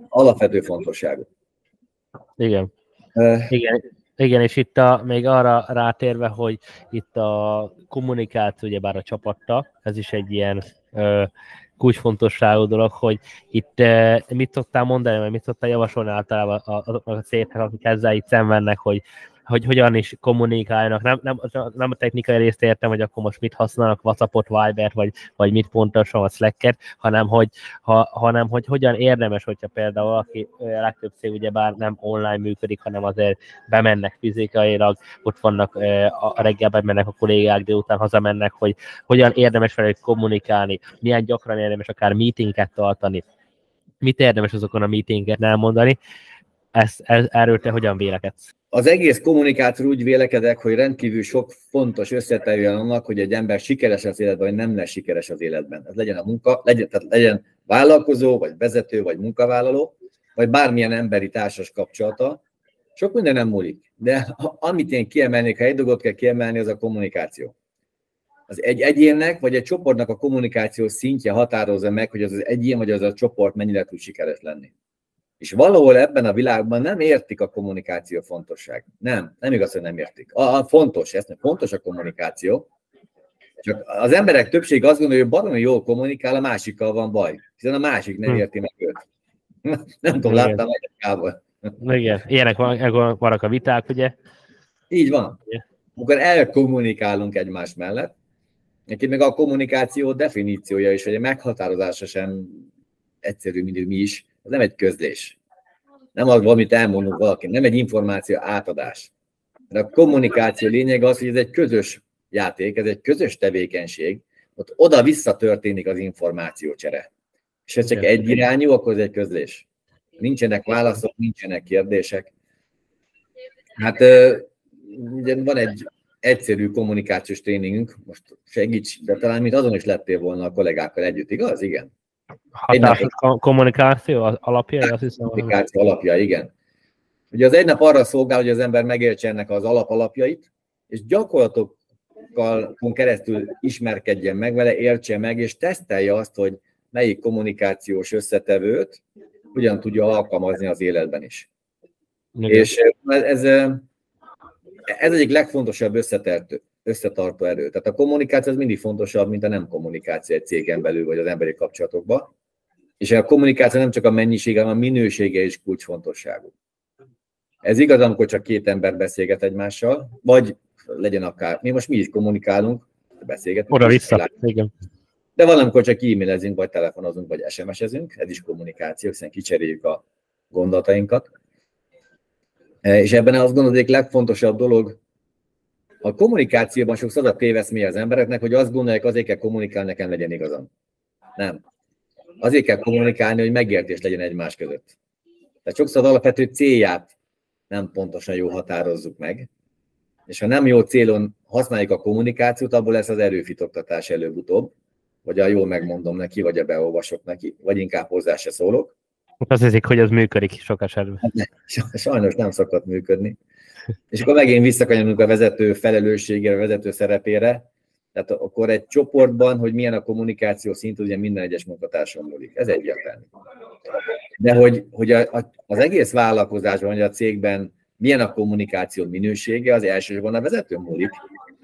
alapvető fontosságú. Igen. Uh, Igen, igen, és itt a, még arra rátérve, hogy itt a kommunikáció ugyebár a csapatta, ez is egy ilyen ö, kulcsfontosságú dolog, hogy itt ö, mit tudtál mondani, vagy mit tudtál javasolni általában azoknak a cégeknek, akik ezzel itt szenvednek, hogy hogy hogyan is kommunikálnak. Nem, nem, nem a technikai részt értem, hogy akkor most mit használnak, WhatsAppot, Viber, vagy, vagy mit pontosan, vagy Slack-et, hanem hogy, ha, hanem hogy hogyan érdemes, hogyha például aki legtöbb cég ugyebár nem online működik, hanem azért bemennek fizikailag, ott vannak a reggel bemennek a kollégák, délután hazamennek, hogy hogyan érdemes velük kommunikálni, milyen gyakran érdemes akár meetinget tartani, mit érdemes azokon a meetinget elmondani, ezt, ez, erről te hogyan vélekedsz? Az egész kommunikátor úgy vélekedek, hogy rendkívül sok fontos összetevően annak, hogy egy ember sikeres az életben, vagy nem lesz sikeres az életben. Ez legyen a munka, legyen, tehát legyen vállalkozó, vagy vezető, vagy munkavállaló, vagy bármilyen emberi társas kapcsolata. Sok minden nem múlik. De amit én kiemelnék, ha egy dolgot kell kiemelni, az a kommunikáció. Az egy egyénnek, vagy egy csoportnak a kommunikáció szintje határozza meg, hogy az az egyén, vagy az a csoport mennyire tud sikeres lenni. És valahol ebben a világban nem értik a kommunikáció fontosság. Nem, nem igaz, hogy nem értik. A, a fontos, ezt fontos a kommunikáció, csak az emberek többség azt gondolja, hogy baromi jól kommunikál, a másikkal van baj, hiszen a másik nem hm. érti meg őt. Nem tudom, láttam Amerikában. Igen, ilyenek van, vannak a viták, ugye? Így van. Igen. Amikor elkommunikálunk egymás mellett, neki meg a kommunikáció definíciója is, vagy a meghatározása sem egyszerű, mint mi is, ez nem egy közlés. Nem az, valamit elmondunk valaki, nem egy információ átadás. De a kommunikáció lényeg az, hogy ez egy közös játék, ez egy közös tevékenység, ott oda-vissza történik az információcsere. És ez csak egy irányú, akkor ez egy közlés. Nincsenek válaszok, nincsenek kérdések. Hát ugye van egy egyszerű kommunikációs tréningünk, most segíts, de talán mint azon is lettél volna a kollégákkal együtt, igaz? Igen. Hatásos kommunikáció alapja, azt hiszem. Kommunikáció alapja, igen. Ugye az egy nap arra szolgál, hogy az ember megértse ennek az alapalapjait, és gyakorlatokkal keresztül ismerkedjen meg vele, értse meg, és tesztelje azt, hogy melyik kommunikációs összetevőt hogyan tudja alkalmazni az életben is. Igen. És ez, ez egyik legfontosabb összetert, összetartó erő. Tehát a kommunikáció az mindig fontosabb, mint a nem kommunikáció egy cégen belül, vagy az emberi kapcsolatokban. És a kommunikáció nem csak a mennyisége, hanem a minősége is kulcsfontosságú. Ez igaz, amikor csak két ember beszélget egymással, vagy legyen akár, mi most mi is kommunikálunk, beszélgetünk. Oda-vissza, igen. De valamikor csak e-mailezünk, vagy telefonozunk, vagy SMS-ezünk, ez is kommunikáció, hiszen kicseréljük a gondolatainkat. És ebben azt gondolom, hogy legfontosabb dolog, a kommunikációban sokszor az a téveszmély az embereknek, hogy azt gondolják, azért kell kommunikálni, nekem legyen igazam. Nem. Azért kell kommunikálni, hogy megértés legyen egymás között. Tehát sokszor az alapvető célját nem pontosan jó határozzuk meg, és ha nem jó célon használjuk a kommunikációt, abból lesz az erőfitoktatás előbb-utóbb, vagy a jól megmondom neki, vagy a beolvasok neki, vagy inkább hozzá se szólok. Azt hiszik, hogy az működik sok esetben. Hát sajnos nem szokott működni. És akkor megint visszakanyarunk a vezető felelősségére, a vezető szerepére, tehát akkor egy csoportban, hogy milyen a kommunikáció szint, ugye minden egyes munkatárson múlik. Ez egyértelmű. De hogy, hogy a, a, az egész vállalkozásban, vagy a cégben milyen a kommunikáció minősége, az elsősorban a vezető múlik.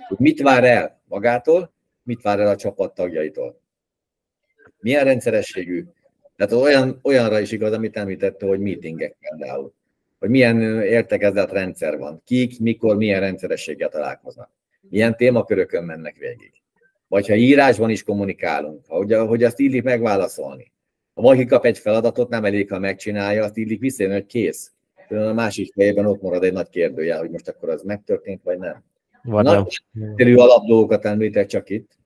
Hogy mit vár el magától, mit vár el a csapat tagjaitól. Milyen rendszerességű. Tehát olyan, olyanra is igaz, amit említette, hogy meetingek például hogy milyen értekezett rendszer van, kik, mikor, milyen rendszerességgel találkoznak, milyen témakörökön mennek végig. Vagy ha írásban is kommunikálunk, hogy, hogy azt illik megválaszolni. Ha valaki kap egy feladatot, nem elég, ha megcsinálja, azt illik visszajön, hogy kész. A másik fejében ott marad egy nagy kérdője, hogy most akkor az megtörtént, vagy nem. Vagy nagy alapdolgokat említek csak itt,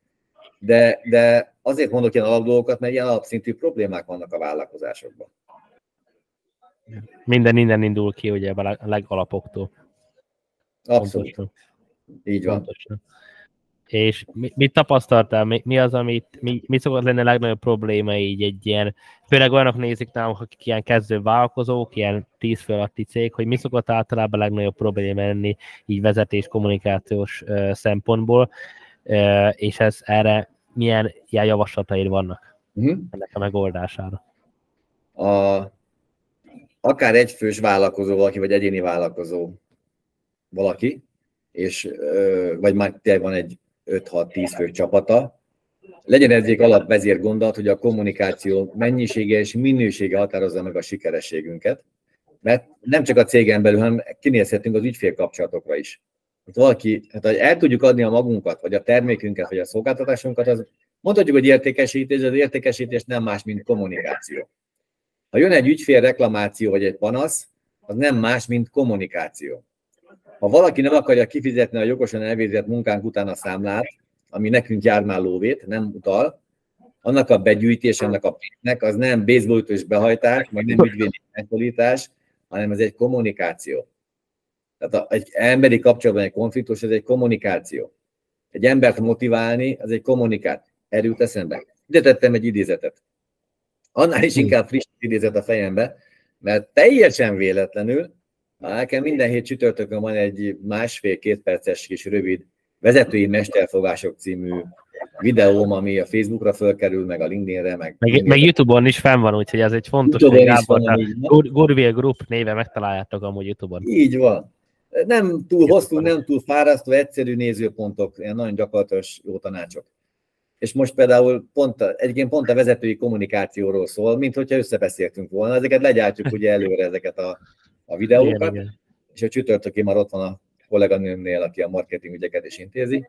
de, de azért mondok ilyen alapdolgokat, mert ilyen alapszintű problémák vannak a vállalkozásokban. Minden innen indul ki, ugye a legalapoktól. Abszolút. Pontosan. Így van. Pontosan. És mit, mit tapasztaltál? Mi, mi az, amit, mi, mi szokott lenni a legnagyobb probléma így egy ilyen, főleg olyanok nézik nálunk, akik ilyen kezdő vállalkozók, ilyen tíz fő alatti cég, hogy mi szokott általában a legnagyobb probléma lenni így vezetés, kommunikációs uh, szempontból, uh, és ez erre milyen ilyen javaslataid vannak uh-huh. ennek a megoldására? A akár egyfős vállalkozó valaki, vagy egyéni vállalkozó valaki, és, vagy már tényleg van egy 5-6-10 fő csapata, legyen ez egy alapvezér gondolat, hogy a kommunikáció mennyisége és minősége határozza meg a sikerességünket. mert nem csak a cégen belül, hanem kinézhetünk az ügyfélkapcsolatokra is. Hát valaki, hát el tudjuk adni a magunkat, vagy a termékünket, vagy a szolgáltatásunkat, az mondhatjuk, hogy értékesítés, az értékesítés nem más, mint kommunikáció. Ha jön egy ügyfél reklamáció, vagy egy panasz, az nem más, mint kommunikáció. Ha valaki nem akarja kifizetni a jogosan elvégzett munkánk után a számlát, ami nekünk jár már lóvét, nem utal, annak a begyűjtés, annak a pénznek, az nem baseballütős behajtás, vagy nem ügyvédi megszólítás, hanem ez egy kommunikáció. Tehát egy emberi kapcsolatban egy konfliktus, ez egy kommunikáció. Egy embert motiválni, az egy kommunikát. Erőt eszembe. Ide tettem egy idézetet. Annál is inkább friss idézet a fejembe, mert teljesen véletlenül, nekem minden hét csütörtökön van egy másfél-két perces kis rövid vezetői mesterfogások című videóm, ami a Facebookra fölkerül, meg a LinkedInre, meg... Meg, meg YouTube-on is fenn van, úgyhogy ez egy fontos, hogy Gábor, Gurville Group néve megtaláljátok amúgy YouTube-on. Így van. Nem túl hosszú, nem túl fárasztó, egyszerű nézőpontok, ilyen nagyon gyakorlatos jó tanácsok. És most például pont a, egyébként pont a vezetői kommunikációról szól, mint hogyha összebeszéltünk volna. Ezeket legyártjuk ugye előre ezeket a, a videókat, igen, igen. és a csütörtöki már ott van a kolléganőmnél, aki a marketing ügyeket is intézi.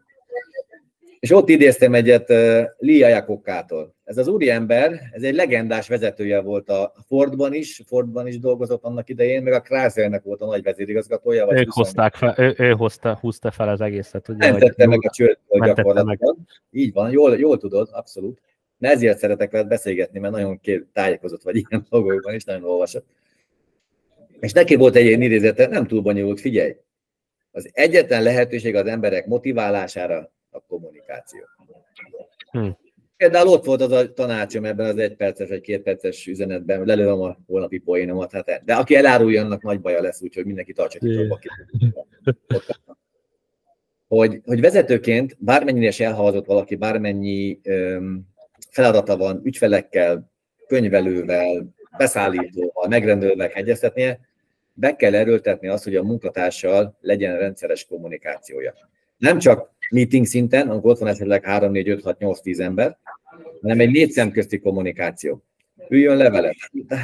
És ott idéztem egyet Lee Iacocca-tól. Ez az úriember, ez egy legendás vezetője volt a Fordban is, Fordban is dolgozott annak idején, meg a Chryslernek volt a nagy vezérigazgatója. Vagy ők hozták fel, ő, ő hozta, húzta fel az egészet. Ugye, mentette meg a csőt gyakorlatilag. Így van, jól, jól tudod, abszolút. De ezért szeretek veled beszélgetni, mert nagyon tájékozott vagy ilyen dolgokban is, nagyon olvasott. És neki volt egy ilyen idézete, nem túl bonyolult, figyelj. Az egyetlen lehetőség az emberek motiválására a kommunikáció. Hm. Például ott volt az a tanácsom ebben az egy perces vagy két perces üzenetben, lelőm a holnapi poénomat, hát, de aki elárulja, annak nagy baja lesz, úgyhogy mindenki tartsa titokba. Hogy, hogy vezetőként bármennyire is elhalazott valaki, bármennyi öm, feladata van ügyfelekkel, könyvelővel, beszállítóval, megrendelővel egyeztetnie, be kell erőltetni azt, hogy a munkatársal legyen rendszeres kommunikációja. Nem csak meeting szinten, amikor ott van esetleg 3, 4, 5, 6, 8, 10 ember, hanem egy négy szemközti kommunikáció. Üljön levelet,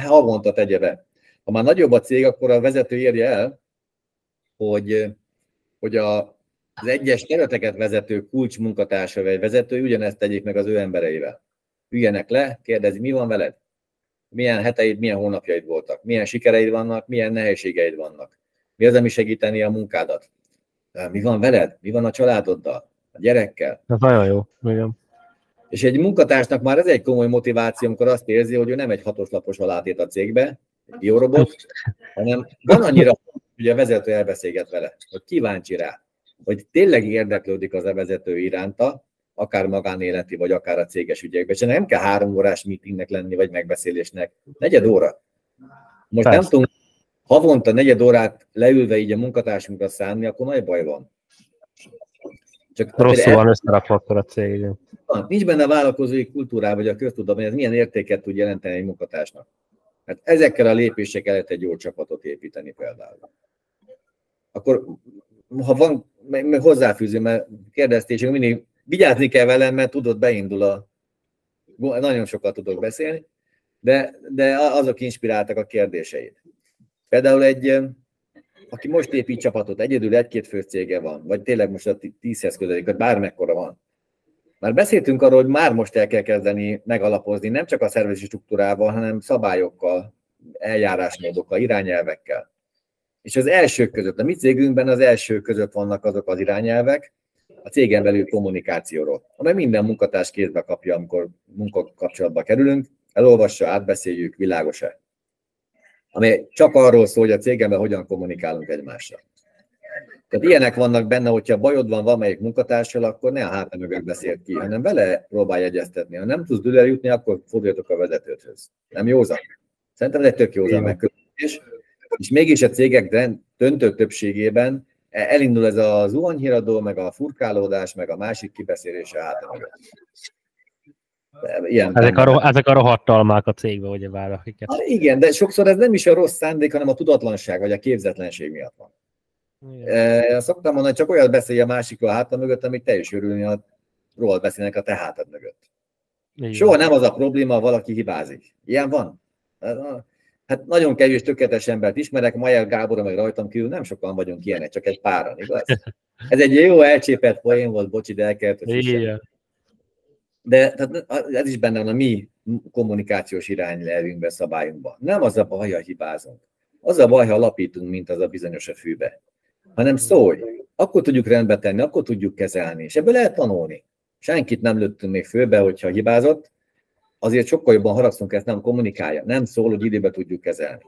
havonta tegye be. Ha már nagyobb a cég, akkor a vezető érje el, hogy, hogy a, az egyes területeket vezető kulcs munkatársa vagy vezető ugyanezt tegyék meg az ő embereivel. Üljenek le, kérdezi, mi van veled? Milyen heteid, milyen hónapjaid voltak? Milyen sikereid vannak, milyen nehézségeid vannak? Mi az, ami segíteni a munkádat? Mi van veled? Mi van a családoddal? A gyerekkel? Ez nagyon jó, igen. És egy munkatársnak már ez egy komoly motiváció, amikor azt érzi, hogy ő nem egy hatoslapos alátét a cégbe, egy jó robot, hanem van annyira, hogy a vezető elbeszélget vele, hogy kíváncsi rá, hogy tényleg érdeklődik az a vezető iránta, akár magánéleti, vagy akár a céges ügyekben. És nem kell három órás meetingnek lenni, vagy megbeszélésnek. Negyed óra. Most Persze. nem tudunk havonta negyed órát leülve így a munkatársunkra szánni, akkor nagy baj van. Csak Rosszul van összerakva akkor a cég. Nincs benne a vállalkozói kultúrában, vagy a köztudatban, ez milyen értéket tud jelenteni egy munkatársnak. Hát ezekkel a lépésekkel lehet egy jó csapatot építeni például. Akkor, ha van, meg hozzáfűzöm, mert kérdezték, és mindig vigyázni kell velem, mert tudod, beindul a... Nagyon sokat tudok beszélni, de, de azok inspiráltak a kérdéseid. Például egy, aki most épít csapatot, egyedül egy-két főcége van, vagy tényleg most a tízhez közelik, bármekkora van. Már beszéltünk arról, hogy már most el kell kezdeni megalapozni, nem csak a szervezési struktúrával, hanem szabályokkal, eljárásmódokkal, irányelvekkel. És az elsők között, a mi cégünkben az első között vannak azok az irányelvek, a cégen belül kommunikációról, amely minden munkatárs kézbe kapja, amikor munkakapcsolatba kerülünk, elolvassa, átbeszéljük, világos-e ami csak arról szól, hogy a cégemben hogyan kommunikálunk egymással. Tehát ilyenek vannak benne, hogyha bajod van valamelyik munkatársal, akkor ne a háta mögött beszél ki, hanem vele próbálj egyeztetni. Ha nem tudsz dőle jutni, akkor forduljatok a vezetőthöz. Nem józan? Szerintem ez egy tök józan megközelítés. És mégis a cégek döntő többségében elindul ez a zuhanyhíradó, meg a furkálódás, meg a másik kibeszélése háta mögött. Ilyen ezek, a, roh- ezek a rohadt almák a cégbe, ugye vár, akiket. Ha, igen, de sokszor ez nem is a rossz szándék, hanem a tudatlanság vagy a képzetlenség miatt van. E, szoktam mondani, csak olyat beszélj a másikról a hátam mögött, amit te is örülni, a róla beszélnek a te hátad mögött. Igen. Soha nem az a probléma, ha valaki hibázik. Ilyen van. Hát nagyon kevés tökéletes embert ismerek, Majer Gábor, meg rajtam kívül nem sokan vagyunk ilyenek, csak egy páran, igaz? Ez egy jó elcsépett poén volt, bocsi, de el kellett, De tehát ez is benne van a mi kommunikációs irányelvünkben, szabályunkban. Nem az a baj, ha hibázunk. Az a baj, ha alapítunk, mint az a bizonyos a fűbe. Hanem szólj, akkor tudjuk rendbe tenni, akkor tudjuk kezelni, és ebből lehet tanulni. Senkit nem lőttünk még főbe, hogyha hibázott, azért sokkal jobban haragszunk, ezt nem kommunikálja, nem szól, hogy időbe tudjuk kezelni.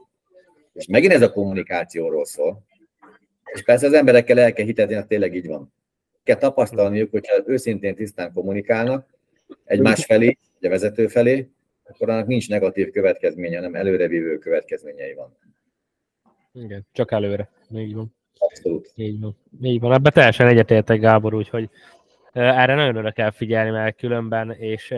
És megint ez a kommunikációról szól. És persze az emberekkel el kell hitetni, hogy tényleg így van. Kell tapasztalniuk, hogyha őszintén tisztán kommunikálnak egymás felé, a vezető felé, akkor annak nincs negatív következménye, hanem előrevívő következményei van. Igen, csak előre. Így van. Abszolút. Így van. Így van. Ebben teljesen egyetértek, Gábor, úgyhogy erre nagyon oda kell figyelni, mert különben, és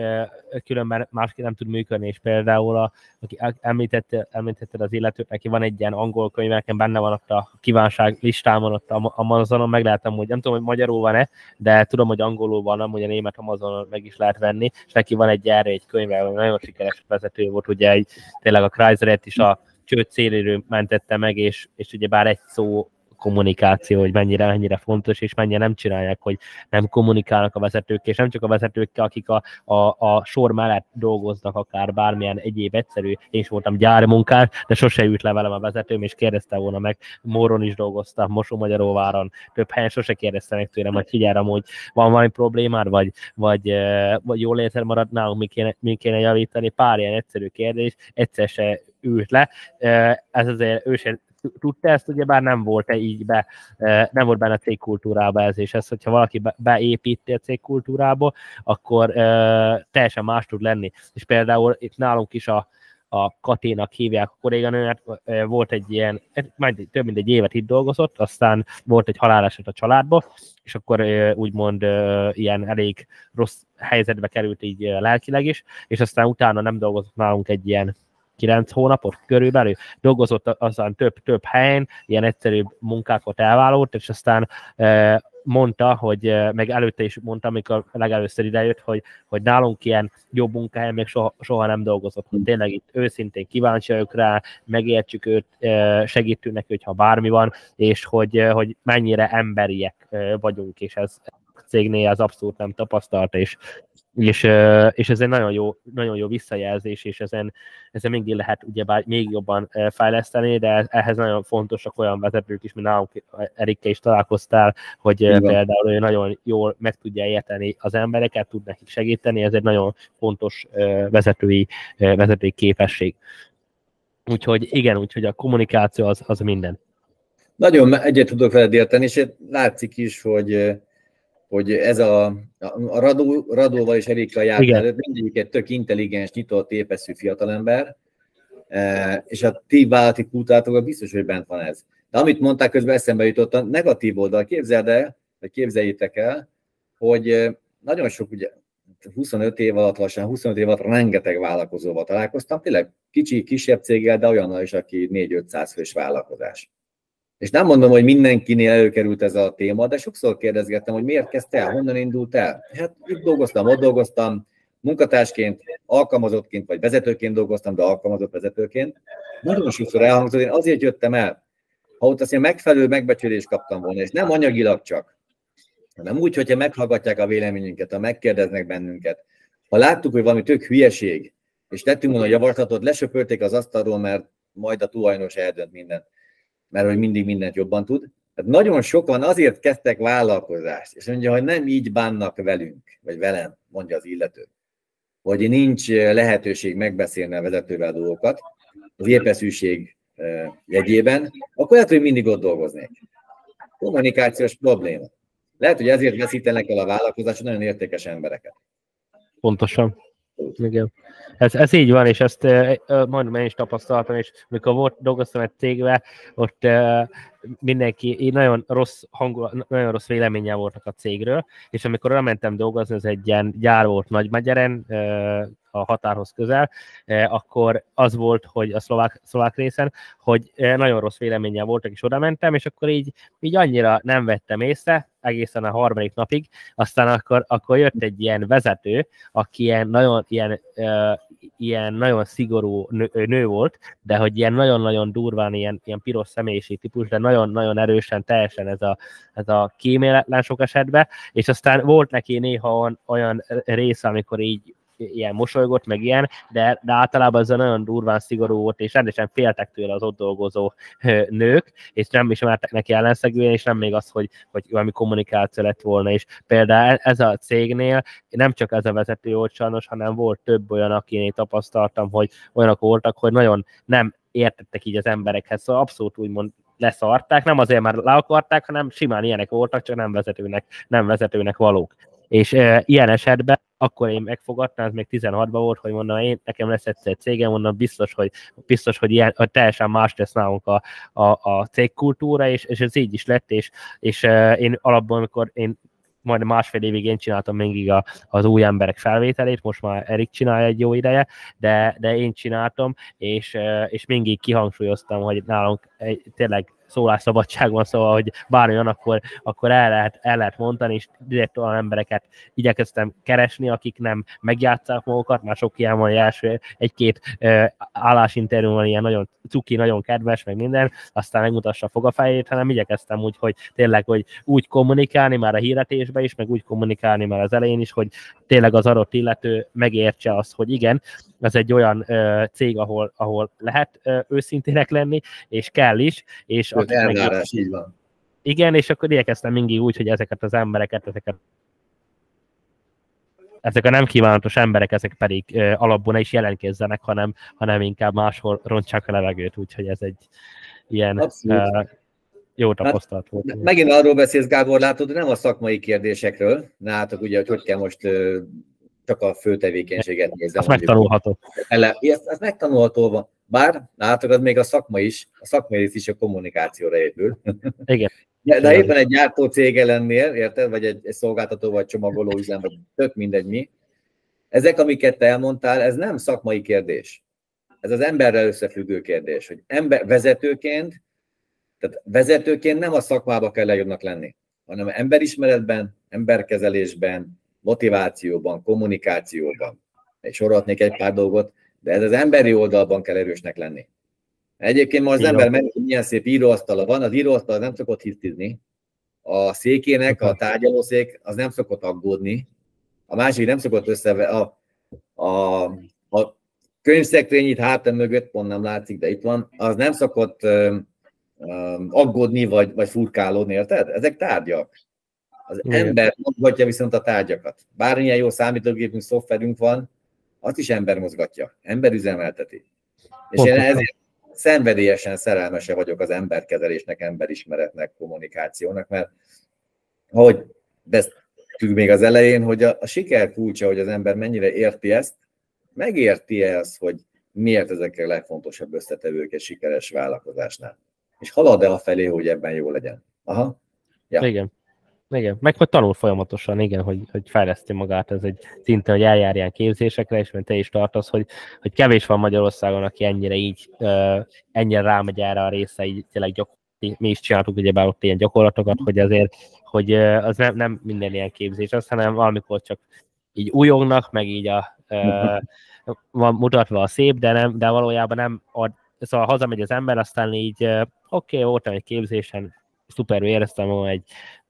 különben máski nem tud működni, és például, a, aki említette, említetted az illetőt, neki van egy ilyen angol könyv, nekem benne van ott a kívánság listámon, ott a Amazonon, meg lehetem, hogy nem tudom, hogy magyarul van-e, de tudom, hogy angolul van, hogy a német Amazonon meg is lehet venni, és neki van egy erre egy könyve, nagyon sikeres vezető volt, ugye egy, tényleg a Chrysler-et is a csőd céléről mentette meg, és, és ugye bár egy szó kommunikáció, hogy mennyire, mennyire fontos, és mennyire nem csinálják, hogy nem kommunikálnak a vezetők, és nem csak a vezetőkkel, akik a, a, a sor mellett dolgoznak, akár bármilyen egyéb egyszerű, én is voltam gyármunkás, de sose ült le velem a vezetőm, és kérdezte volna meg, Móron is dolgoztam, Mosó-Magyaróváron, több helyen sose kérdezte meg tőlem, hogy figyelj, hogy van valami problémád, vagy, vagy, vagy jól érted marad nálunk, mi kéne, mi kéne javítani, pár ilyen egyszerű kérdés, egyszer se ült le. Ez azért ő sem tudta ezt, ugye bár nem volt -e így be, e, nem volt benne a cégkultúrába ez, és ez, hogyha valaki beépíti a cégkultúrába, akkor e, teljesen más tud lenni. És például itt nálunk is a, a Katénak hívják a kolléganőnet, e, volt egy ilyen, majd több mint egy évet itt dolgozott, aztán volt egy haláleset a családba, és akkor úgymond ilyen elég rossz helyzetbe került így lelkileg is, és aztán utána nem dolgozott nálunk egy ilyen 9 hónapot körülbelül, dolgozott azon több, több helyen, ilyen egyszerűbb munkákat elvállalt, és aztán e, mondta, hogy meg előtte is mondta, amikor legelőször idejött, hogy, hogy nálunk ilyen jobb munkahelyen még soha, soha nem dolgozott, hogy tényleg itt őszintén kíváncsi vagyok rá, megértsük őt, segítünk neki, hogyha bármi van, és hogy, hogy mennyire emberiek vagyunk, és ez cégnél az abszolút nem tapasztalt, és és, és ez egy nagyon jó, nagyon jó visszajelzés, és ezen, ezen még lehet ugyebár még jobban fejleszteni, de ehhez nagyon fontosak olyan vezetők is, mint nálunk Erikkel is találkoztál, hogy Igen. például ő nagyon jól meg tudja érteni az embereket, tud nekik segíteni, ez egy nagyon fontos vezetői, vezetői képesség. Úgyhogy igen, úgyhogy a kommunikáció az, az minden. Nagyon egyet tudok veled érteni, és látszik is, hogy hogy ez a, a Radó, Radóval és Erika járt előtt, mindegyik egy tök intelligens, nyitott, épeszű fiatalember, e, és a ti vállalati kultúrátokban biztos, hogy bent van ez. De amit mondták, közben eszembe jutott a negatív oldal. Képzeld el, vagy képzeljétek el, hogy e, nagyon sok, ugye 25 év alatt, lassan 25 év alatt rengeteg vállalkozóval találkoztam, tényleg kicsi, kisebb céggel, de olyannal is, aki 4-500 fős vállalkozás. És nem mondom, hogy mindenkinél előkerült ez a téma, de sokszor kérdezgettem, hogy miért kezdte el, honnan indult el. Hát itt dolgoztam, ott dolgoztam, munkatársként, alkalmazottként vagy vezetőként dolgoztam, de alkalmazott vezetőként. Nagyon sokszor elhangzott, én azért jöttem el, ha ott azért megfelelő megbecsülést kaptam volna, és nem anyagilag csak, hanem úgy, hogyha meghallgatják a véleményünket, ha megkérdeznek bennünket, ha láttuk, hogy valami tök hülyeség, és tettünk volna a javaslatot, lesöpörték az asztalról, mert majd a tulajdonos eldönt mindent mert hogy mindig mindent jobban tud. Tehát nagyon sokan azért kezdtek vállalkozást, és mondja, hogy nem így bánnak velünk, vagy velem, mondja az illető, hogy nincs lehetőség megbeszélni a vezetővel dolgokat, az épeszűség jegyében, akkor lehet, hogy mindig ott dolgoznék. Kommunikációs probléma. Lehet, hogy ezért veszítenek el a vállalkozások nagyon értékes embereket. Pontosan. Igen. Ez, ez így van, és ezt majdnem én is tapasztaltam, és mikor volt, dolgoztam egy cégbe, ott mindenki nagyon rossz hangulat, nagyon rossz véleménye voltak a cégről, és amikor elmentem dolgozni, ez egy ilyen gyár volt Nagymegyeren, a határhoz közel, akkor az volt, hogy a szlovák, szlovák részen, hogy nagyon rossz véleménye voltak, és oda mentem, és akkor így, így annyira nem vettem észre, egészen a harmadik napig, aztán akkor, akkor jött egy ilyen vezető, aki ilyen nagyon ilyen ilyen nagyon szigorú nő, nő volt, de hogy ilyen nagyon-nagyon durván ilyen, ilyen piros személyiség típus, de nagyon-nagyon erősen, teljesen ez a, ez a kíméletlen sok esetben, és aztán volt neki néha olyan, olyan része, amikor így ilyen mosolygott, meg ilyen, de, de általában ez nagyon durván szigorú volt, és rendesen féltek tőle az ott dolgozó nők, és nem is mertek neki ellenszegülni, és nem még az, hogy, hogy valami kommunikáció lett volna, és például ez a cégnél nem csak ez a vezető volt sajnos, hanem volt több olyan, akinél tapasztaltam, hogy olyanok voltak, hogy nagyon nem értettek így az emberekhez, szóval abszolút úgymond leszarták, nem azért már le akarták, hanem simán ilyenek voltak, csak nem vezetőnek, nem vezetőnek valók. És e, ilyen esetben akkor én megfogadtam, ez még 16-ban volt, hogy mondom, én, nekem lesz egyszer cégem, mondom, biztos, hogy, biztos, hogy, ilyen, hogy teljesen más lesz nálunk a, a, a cégkultúra, és, és ez így is lett, és, és e, én alapban, amikor én majd másfél évig én csináltam mindig a, az új emberek felvételét, most már Erik csinálja egy jó ideje, de, de én csináltam, és, és mindig kihangsúlyoztam, hogy nálunk egy, tényleg szólásszabadság van, szóval, hogy bármilyen, akkor, akkor el, lehet, el lehet mondani, és direkt olyan embereket igyekeztem keresni, akik nem megjátszák magukat, már sok ilyen van, első egy-két állásinterjú van ilyen nagyon cuki, nagyon kedves, meg minden, aztán megmutassa a fogafejét, hanem igyekeztem úgy, hogy tényleg, hogy úgy kommunikálni már a hirdetésben is, meg úgy kommunikálni már az elején is, hogy tényleg az adott illető megértse azt, hogy igen, ez egy olyan ö, cég, ahol, ahol lehet ö, őszintének lenni, és kell is, és akik elvárás, meg... így van. Igen, és akkor igyekeztem mindig úgy, hogy ezeket az embereket, ezeket ezek a nem kívánatos emberek, ezek pedig ö, alapból ne is jelentkezzenek, hanem, hanem inkább máshol rontsák a levegőt, úgyhogy ez egy ilyen ö, jó hát, tapasztalat hát, volt. Megint arról beszélsz, Gábor, látod, nem a szakmai kérdésekről, látok ugye, hogy hogy kell most csak a fő tevékenységet nézem. Ez megtanulható. Ele, ez, ez megtanulható van. Bár látod, az még a szakma is, a szakmai rész is a kommunikációra épül. Igen. De, de éppen egy gyártó cége lennél, érted? Vagy egy, egy szolgáltató, vagy csomagoló üzem, vagy tök mindegy mi. Ezek, amiket te elmondtál, ez nem szakmai kérdés. Ez az emberrel összefüggő kérdés, hogy ember, vezetőként, tehát vezetőként nem a szakmába kell lejönnek lenni, hanem emberismeretben, emberkezelésben, motivációban, kommunikációban. Egy sorolhatnék egy pár dolgot, de ez az emberi oldalban kell erősnek lenni. Egyébként ma az Igen. ember meg, milyen szép íróasztala van, az íróasztal nem szokott hisztizni, a székének, a tárgyalószék, az nem szokott aggódni, a másik nem szokott össze, a, a, a könyvszekrény itt hátam mögött, pont nem látszik, de itt van, az nem szokott um, aggódni, vagy, vagy furkálódni, érted? Ezek tárgyak. Az Igen. ember mozgatja viszont a tárgyakat. Bármilyen jó számítógépünk, szoftverünk van, azt is ember mozgatja, ember üzemelteti. És én ezért szenvedélyesen szerelmese vagyok az emberkezelésnek, emberismeretnek, kommunikációnak, mert ahogy beszéltük még az elején, hogy a, a siker kulcsa, hogy az ember mennyire érti ezt, megérti -e azt, hogy miért ezek a legfontosabb összetevők egy sikeres vállalkozásnál. És halad-e a felé, hogy ebben jó legyen. Aha. Ja. Igen. Igen, meg hogy tanul folyamatosan, igen, hogy, hogy fejleszti magát, ez egy szinte, hogy eljárján képzésekre, és mint te is tartasz, hogy, hogy kevés van Magyarországon, aki ennyire így, uh, ennyire rámegy erre a része, így tényleg gyakorlatilag mi is csináltuk ugye ott ilyen gyakorlatokat, hogy azért, hogy az nem, nem minden ilyen képzés az, hanem valamikor csak így újognak, meg így a, uh, van mutatva a szép, de, nem, de valójában nem ad, szóval hazamegy az ember, aztán így uh, oké, okay, voltam egy képzésen, szuperül éreztem hogy egy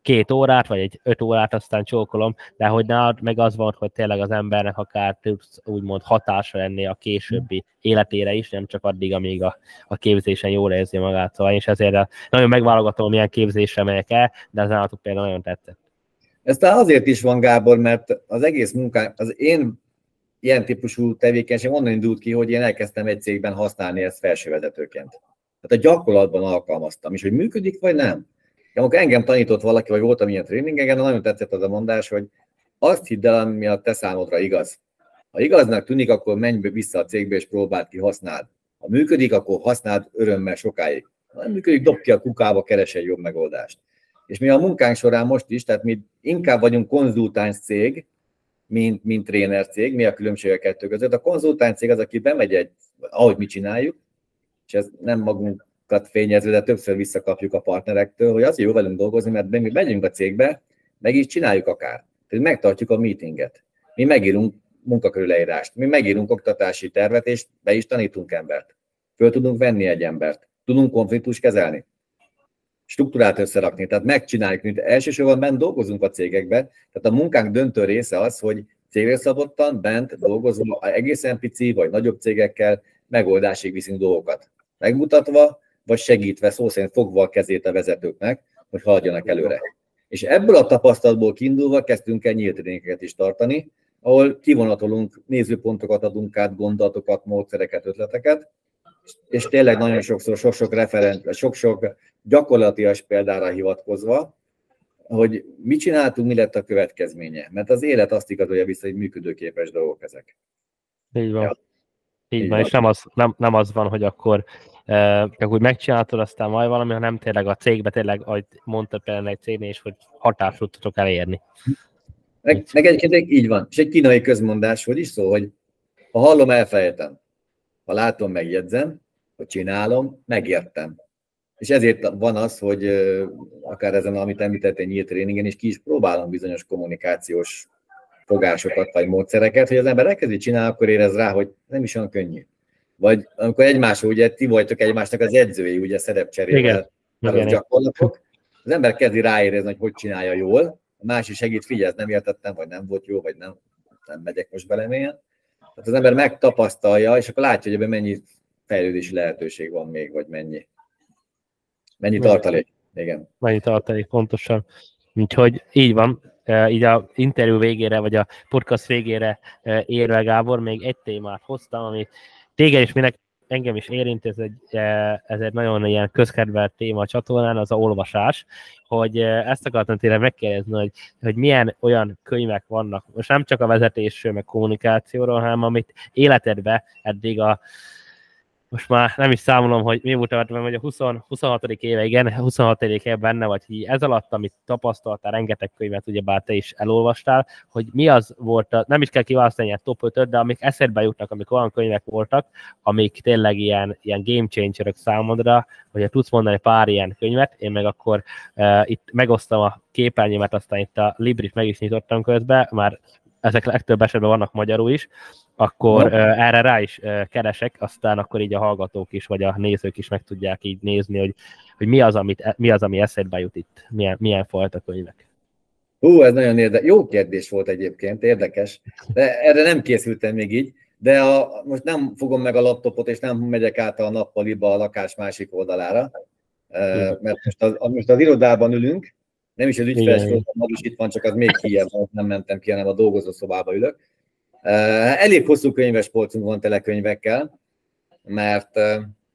két órát, vagy egy öt órát, aztán csókolom, de hogy nálad meg az van, hogy tényleg az embernek akár több úgymond hatása lenni a későbbi életére is, nem csak addig, amíg a, a képzésen jól érzi magát. Szóval és ezért nagyon megválogatom, milyen képzésre megyek el, de az állatok például nagyon tetszett. Ez azért is van, Gábor, mert az egész munkám, az én ilyen típusú tevékenység onnan indult ki, hogy én elkezdtem egy cégben használni ezt felsővezetőként. Tehát a gyakorlatban alkalmaztam, és hogy működik, vagy nem. De amikor engem tanított valaki, vagy voltam ilyen tréningegen, nagyon tetszett az a mondás, hogy azt hidd el, ami a te számodra igaz. Ha igaznak tűnik, akkor menj be vissza a cégbe és próbáld ki, használd. Ha működik, akkor használd örömmel sokáig. Ha nem működik, dob ki a kukába, keres egy jobb megoldást. És mi a munkánk során most is, tehát mi inkább vagyunk konzultáns cég, mint, mint tréner cég. Mi a különbség a kettő között? A konzultáns cég az, aki bemegy egy, ahogy mi csináljuk, és ez nem magunk fényezve, de többször visszakapjuk a partnerektől, hogy az jó velünk dolgozni, mert mi megyünk a cégbe, meg is csináljuk akár. Tehát megtartjuk a meetinget. Mi megírunk munkakörüleírást. Mi megírunk oktatási tervet, és be is tanítunk embert. Föl tudunk venni egy embert. Tudunk konfliktus kezelni. Struktúrát összerakni, tehát megcsináljuk, mint elsősorban bent dolgozunk a cégekben, tehát a munkánk döntő része az, hogy cégre szabottan, bent dolgozva, egészen pici vagy nagyobb cégekkel megoldásig viszünk dolgokat. Megmutatva, vagy segítve, szó szerint fogva a kezét a vezetőknek, hogy haladjanak előre. És ebből a tapasztalatból kiindulva kezdtünk el nyílt is tartani, ahol kivonatolunk, nézőpontokat adunk át, gondolatokat, módszereket, ötleteket, és tényleg nagyon sokszor sok-sok referent, sok-sok gyakorlatias példára hivatkozva, hogy mit csináltunk, mi lett a következménye. Mert az élet azt igazolja vissza, hogy működőképes dolgok ezek. Így van. Ja. Így, Így van, és nem az, nem, nem az van, hogy akkor csak úgy megcsináltad, aztán majd valami, hanem tényleg a cégbe, tényleg, ahogy mondta például egy cégnél is, hogy hatást tudtok elérni. Meg, meg egyébként így van. És egy kínai közmondás, hogy is szó, hogy ha hallom, elfelejtem. Ha látom, megjegyzem, ha csinálom, megértem. És ezért van az, hogy akár ezen, amit említettél nyílt tréningen, és ki is próbálom bizonyos kommunikációs fogásokat vagy módszereket, hogy az ember elkezdi csinálni, akkor érez rá, hogy nem is olyan könnyű. Vagy amikor egymás, ugye ti vagytok egymásnak az edzői, ugye szerepcserével, az gyakorlatok, az ember kezdi ráérezni, hogy hogy csinálja jól, a másik segít, figyelj, nem értettem, vagy nem volt jó, vagy nem, nem megyek most bele mélyen. Tehát az ember megtapasztalja, és akkor látja, hogy ebben mennyi fejlődési lehetőség van még, vagy mennyi, mennyi tartalék. Igen. Mennyi tartalék, pontosan. Úgyhogy így van, így a interjú végére, vagy a podcast végére érve Gábor, még egy témát hoztam, ami téged is minek engem is érint, ez egy, ez egy nagyon ilyen közkedvelt téma a csatornán, az a olvasás, hogy ezt akartam tényleg megkérdezni, hogy, hogy milyen olyan könyvek vannak, most nem csak a vezetésről, meg kommunikációról, hanem amit életedbe eddig a, most már nem is számolom, hogy mi volt tartom, hogy a 20, 26. éve, igen, 26. éve benne vagy, hogy ez alatt, amit tapasztaltál, rengeteg könyvet, ugyebár te is elolvastál, hogy mi az volt, a, nem is kell kiválasztani egy top 5 de amik eszedbe jutnak, amik olyan könyvek voltak, amik tényleg ilyen, ilyen game changerök számodra, hogyha tudsz mondani pár ilyen könyvet, én meg akkor uh, itt megosztom a képernyőmet, aztán itt a Librit meg is nyitottam közben, már ezek legtöbb esetben vannak magyarul is, akkor no. erre rá is keresek, aztán akkor így a hallgatók is, vagy a nézők is meg tudják így nézni, hogy, hogy mi, az, amit, e, mi az, ami eszedbe jut itt, milyen, milyen fajta könyvek. Hú, ez nagyon érdekes. Jó kérdés volt egyébként, érdekes. De erre nem készültem még így, de a, most nem fogom meg a laptopot, és nem megyek át a nappaliba a lakás másik oldalára, mert most az, most az irodában ülünk, nem is az ügyfeles is itt van, csak az még kijebb, nem mentem ki, hanem a dolgozószobába ülök. Elég hosszú könyves polcunk van tele könyvekkel, mert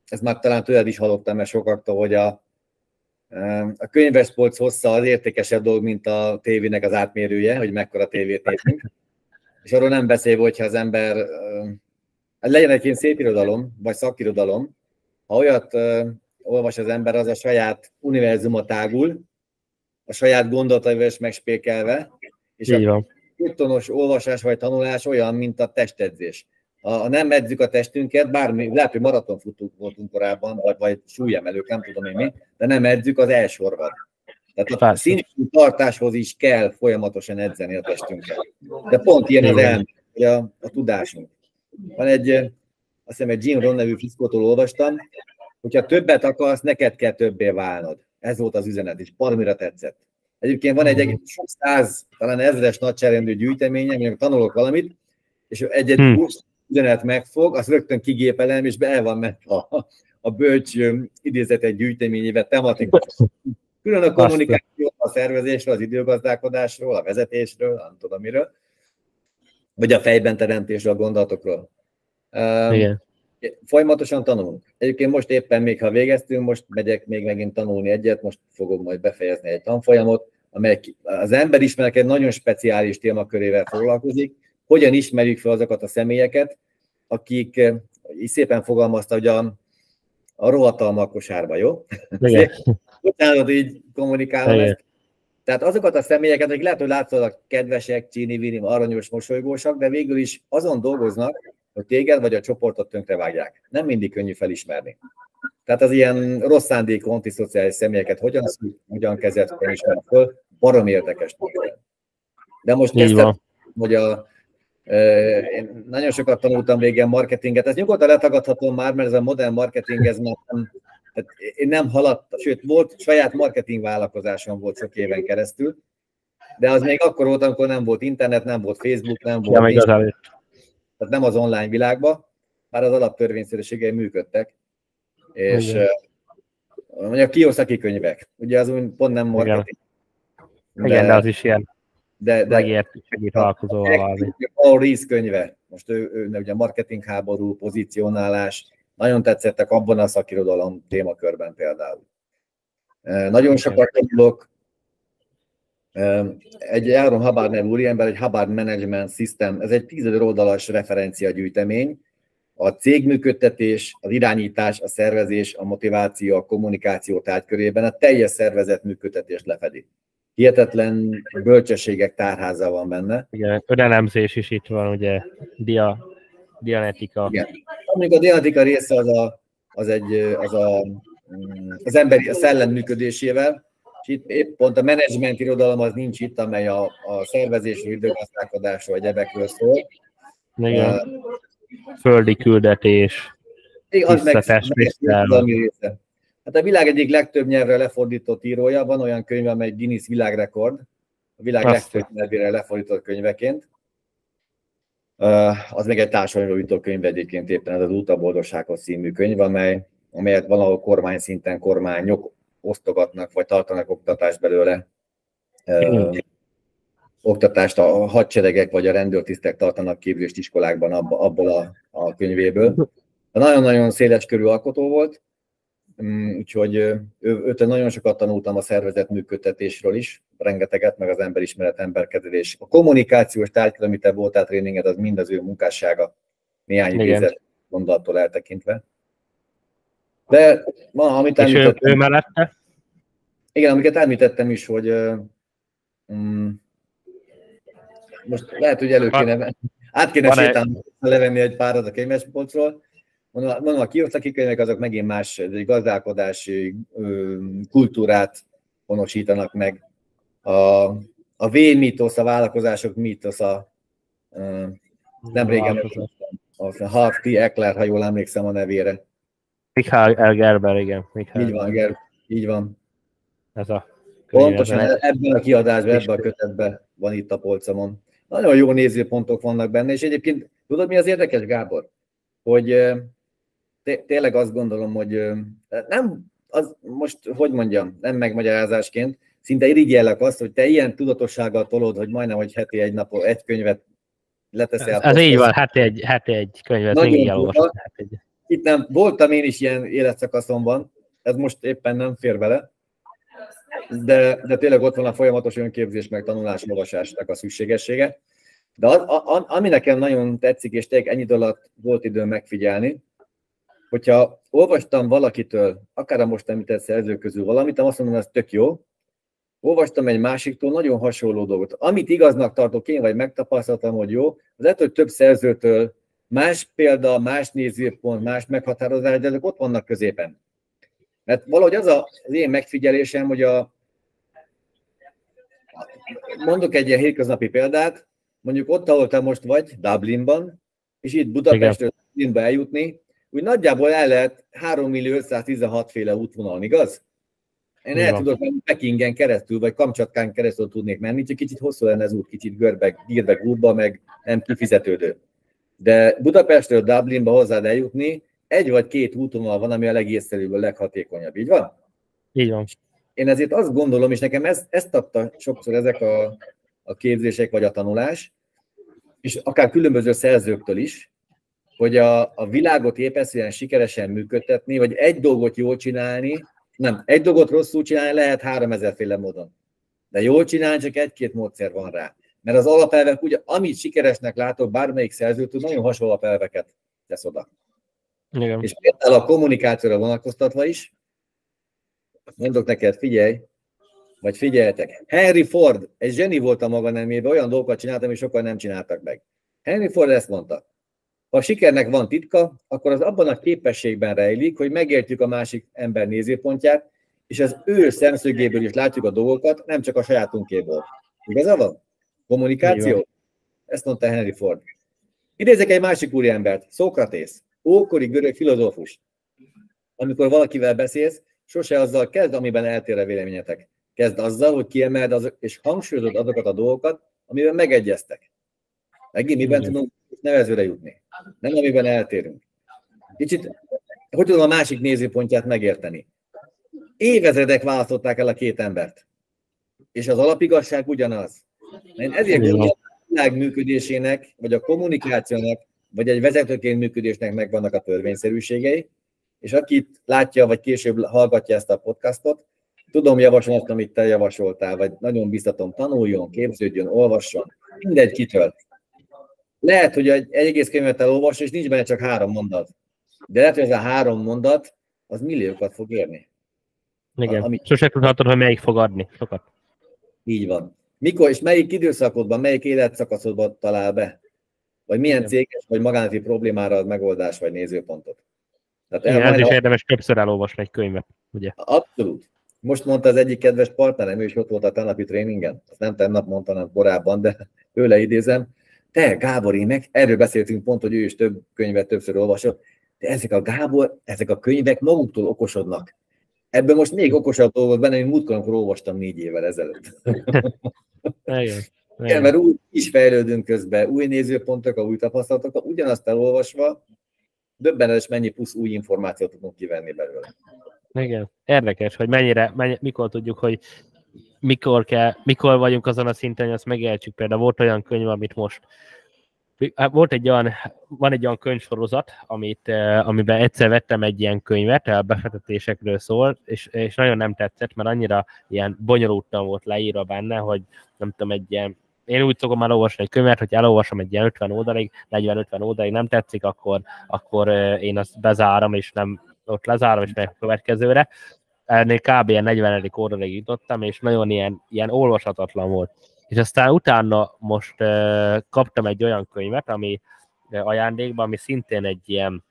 ez már talán tőled is hallottam, mert sokaktól, hogy a, a könyves polc hossza az értékesebb dolog, mint a tévének az átmérője, hogy mekkora tévét nézünk. És arról nem beszélve, hogyha az ember, legyen egy ilyen szép irodalom, vagy szakirodalom, ha olyat olvas az ember, az a saját univerzumot tágul, a saját gondolataival is megspékelve, és Így van. a folytonos olvasás vagy tanulás olyan, mint a testedzés. Ha nem edzük a testünket, bármi, lehet, hogy maratonfutók voltunk korábban, vagy, vagy súlyemelők, nem tudom én mi, de nem edzük, az elsorvad. Tehát a szintű tartáshoz is kell folyamatosan edzeni a testünket. De pont ilyen az elme, a, a tudásunk. Van egy, azt hiszem egy Jim Ron nevű fiszkótól olvastam, hogyha többet akarsz, neked kell többé válnod. Ez volt az üzenet, és baromira tetszett. Egyébként van egy, egy sok száz, talán ezres nagyságrendű gyűjteményem, amikor tanulok valamit, és egy-egy hmm. üzenet megfog, azt rögtön kigépelem, és be el van ment a, a bölcs idézetek gyűjteményével tematikus. Külön a kommunikáció, a szervezésről, az időgazdálkodásról, a vezetésről, nem tudom miről, vagy a fejben teremtésről, a gondolatokról. Igen. Folyamatosan tanulunk. Egyébként most éppen még, ha végeztünk, most megyek még megint tanulni egyet, most fogom majd befejezni egy tanfolyamot, amely az emberismerek nagyon speciális témakörével foglalkozik, hogyan ismerjük fel azokat a személyeket, akik, eh, így szépen fogalmazta, hogy a, a rohatalma kosárba, jó? Utána így kommunikálom ezt. Tehát azokat a személyeket, akik lehet, hogy látszólag kedvesek, csíni, vini, aranyos, mosolygósak, de végül is azon dolgoznak, hogy téged vagy a csoportot tönkrevágják. Nem mindig könnyű felismerni. Tehát az ilyen rossz szándékú antiszociális személyeket hogyan, hogyan kezelt, hogyan ismer föl, barom érdekes. De most kezdtem, hogy a Én nagyon sokat tanultam régen marketinget, ezt nyugodtan letagadhatom már, mert ez a modern marketing, ez már nem, tehát én nem haladtam, sőt, volt saját marketing vállalkozásom volt sok éven keresztül, de az még akkor volt, amikor nem volt internet, nem volt Facebook, nem volt... Ja, tehát nem az online világban, már az alaptörvényszerűségei működtek, és Igen. mondjuk a Kiyosaki könyvek, ugye az úgy pont nem marketing. Igen, de, Igen, de az is ilyen de, de megért segít vállalkozóval A Rees könyve, most ő, ő, ő ugye marketing háború, pozícionálás, nagyon tetszettek abban a szakirodalom témakörben például. Nagyon sokat tanulok, egy Aaron Hubbard nevű úriember, egy Hubbard Management System, ez egy tízezer oldalas referenciagyűjtemény, a cégműködtetés, az irányítás, a szervezés, a motiváció, a kommunikáció tárgykörében a teljes szervezet működtetést lefedi. Hihetetlen bölcsességek tárháza van benne. Igen, önelemzés is itt van, ugye, dia, dianetika. Igen. Amíg a dianetika része az, a, az, egy, az a, az emberi a szellem működésével, és itt épp pont a menedzsment irodalom az nincs itt, amely a, a szervezésről, időgazdálkodásról, vagy ebekről szól. Igen. Uh, Földi küldetés, az meg, része. Hát a világ egyik legtöbb nyelvre lefordított írója, van olyan könyv, amely Guinness világrekord, a világ Azt legtöbb nyelvére lefordított könyveként. Uh, az még egy társadalmi könyv egyébként éppen ez az Út a boldogsághoz című könyv, amely, amelyet valahol kormány szinten kormányok osztogatnak, vagy tartanak oktatást belőle. Oktatást a hadseregek vagy a rendőrtisztek tartanak képzést iskolákban abba, abból a, a könyvéből. Nagyon-nagyon széles körű alkotó volt, mm, úgyhogy őtől nagyon sokat tanultam a szervezet működtetésről is, rengeteget, meg az emberismeret, emberkezelés. A kommunikációs tárgykör, amit te voltál tréninged, az mind az ő munkássága, néhány idézet gondolattól eltekintve. De ma, amit És ő, ő mellette? Igen, amiket említettem is, hogy um, most lehet, hogy elő kéne, át kéne sétálni, levenni egy párat a könyvespolcról. Mondom, mondom a kiosztaki könyvek azok megint más egy gazdálkodási kultúrát honosítanak meg. A, a V mítosz, a vállalkozások mítosz, a, nem régen a T. Eckler, ha jól emlékszem a nevére. Michael Gerber, igen. Michael. Így van, Ger, így van. Ez a Pontosan ebben a kiadásban, ebben a kötetben van itt a polcomon. Nagyon jó nézőpontok vannak benne, és egyébként tudod, mi az érdekes, Gábor? Hogy tényleg azt gondolom, hogy nem, az most, hogy mondjam, nem megmagyarázásként, szinte irigyellek azt, hogy te ilyen tudatossággal tolod, hogy majdnem, hogy heti egy nap egy könyvet leteszel. Ez, ez így van, heti egy, heti egy könyvet mindig elolvasod. Itt nem, voltam én is ilyen életszakaszomban, ez most éppen nem fér vele, de, de tényleg ott van a folyamatos önképzés, meg tanulás, olvasásnak a szükségessége. De a, a, ami nekem nagyon tetszik, és tényleg ennyi alatt volt időm megfigyelni, hogyha olvastam valakitől, akár a most említett szerző közül valamit, azt mondom, ez tök jó, olvastam egy másiktól nagyon hasonló dolgot. Amit igaznak tartok én, vagy megtapasztaltam, hogy jó, az lehet, hogy több szerzőtől más példa, más nézőpont, más meghatározás, de ezek ott vannak középen. Mert valahogy az a, az én megfigyelésem, hogy a, mondok egy ilyen hétköznapi példát, mondjuk ott, ahol te most vagy, Dublinban, és itt Budapestről Dublinba eljutni, úgy nagyjából el lehet 3 millió 516 féle útvonal, igaz? Én el tudok menni Pekingen keresztül, vagy Kamcsatkán keresztül tudnék menni, csak kicsit hosszú lenne az út, kicsit görbe, gírbe, gúrba, meg nem kifizetődő. De Budapestről Dublinba hozzád eljutni, egy vagy két útvonal van, ami a legészszerűbb, a leghatékonyabb. Így van? Így van. Én ezért azt gondolom, és nekem ezt, ezt adta sokszor ezek a, a képzések vagy a tanulás, és akár különböző szerzőktől is, hogy a, a világot épeszűen sikeresen működtetni, vagy egy dolgot jól csinálni, nem, egy dolgot rosszul csinálni lehet három féle módon. De jól csinálni csak egy-két módszer van rá. Mert az alapelvek, ugye, amit sikeresnek látok, bármelyik szerzőtől nagyon hasonló alapelveket tesz oda. Igen. És például a kommunikációra vonatkoztatva is, mondok neked, figyelj, vagy figyeljetek, Henry Ford, egy zseni volt a maga nemében, olyan dolgokat csináltam, és sokan nem csináltak meg. Henry Ford ezt mondta, ha a sikernek van titka, akkor az abban a képességben rejlik, hogy megértjük a másik ember nézőpontját, és az ő szemszögéből is látjuk a dolgokat, nem csak a sajátunkéból. Igaza van? Kommunikáció? Ezt mondta Henry Ford. Idézek egy másik úriembert, Szókratész, ókori görög filozófus. Amikor valakivel beszélsz, sose azzal kezd, amiben eltér a véleményetek. Kezd azzal, hogy kiemeld az, és hangsúlyozod azokat a dolgokat, amiben megegyeztek. Megint miben tudunk nevezőre jutni? Nem amiben eltérünk. Kicsit, hogy tudom a másik nézőpontját megérteni? Évezredek választották el a két embert. És az alapigazság ugyanaz. Én ezért gondolom, a világ működésének, vagy a kommunikációnak, vagy egy vezetőként működésnek megvannak a törvényszerűségei, és akit látja, vagy később hallgatja ezt a podcastot, tudom javasolni azt, amit te javasoltál, vagy nagyon biztatom, tanuljon, képződjön, olvasson, mindegy kitől. Lehet, hogy egy, egy egész könyvet elolvas, és nincs benne csak három mondat. De lehet, hogy ez a három mondat, az milliókat fog érni. Igen, ami... sose tudhatod, hogy melyik fog adni. Sokat. Így van. Mikor és melyik időszakodban, melyik életszakaszodban talál be? Vagy milyen céges vagy magánati problémára ad megoldás vagy nézőpontot? Tehát Igen, ez is a... érdemes többször elolvasni egy könyvet, ugye? Abszolút. Most mondta az egyik kedves partnerem, ő is ott volt a tenapi tréningen, azt nem tennap mondta, hanem korábban, de tőle idézem, te Gábor, én meg, erről beszéltünk pont, hogy ő is több könyvet többször olvasott, de ezek a Gábor, ezek a könyvek maguktól okosodnak. Ebben most még okosabb dolgot benne, mint múltkor, amikor olvastam négy évvel ezelőtt. Igen. Igen, mert úgy is fejlődünk közben, új nézőpontok, új tapasztalatok, ugyanazt elolvasva, döbbenetes mennyi plusz új információt tudunk kivenni belőle. Igen, érdekes, hogy mennyire, mennyi, mikor tudjuk, hogy mikor, kell, mikor vagyunk azon a szinten, hogy azt megértsük. Például volt olyan könyv, amit most volt egy olyan, van egy olyan könyvsorozat, amit, eh, amiben egyszer vettem egy ilyen könyvet, a befektetésekről szól, és, és nagyon nem tetszett, mert annyira ilyen bonyolultan volt leírva benne, hogy nem tudom, egy ilyen én úgy szoktam elolvasni egy könyvet, hogy elolvasom egy ilyen 50 oldalig, 40-50 oldalig nem tetszik, akkor, akkor eh, én azt bezárom, és nem ott lezárom, és megyek a következőre. Ennél kb. 40. oldalig jutottam, és nagyon ilyen, ilyen olvashatatlan volt. És aztán utána most kaptam egy olyan könyvet, ami ajándékban, ami szintén egy ilyen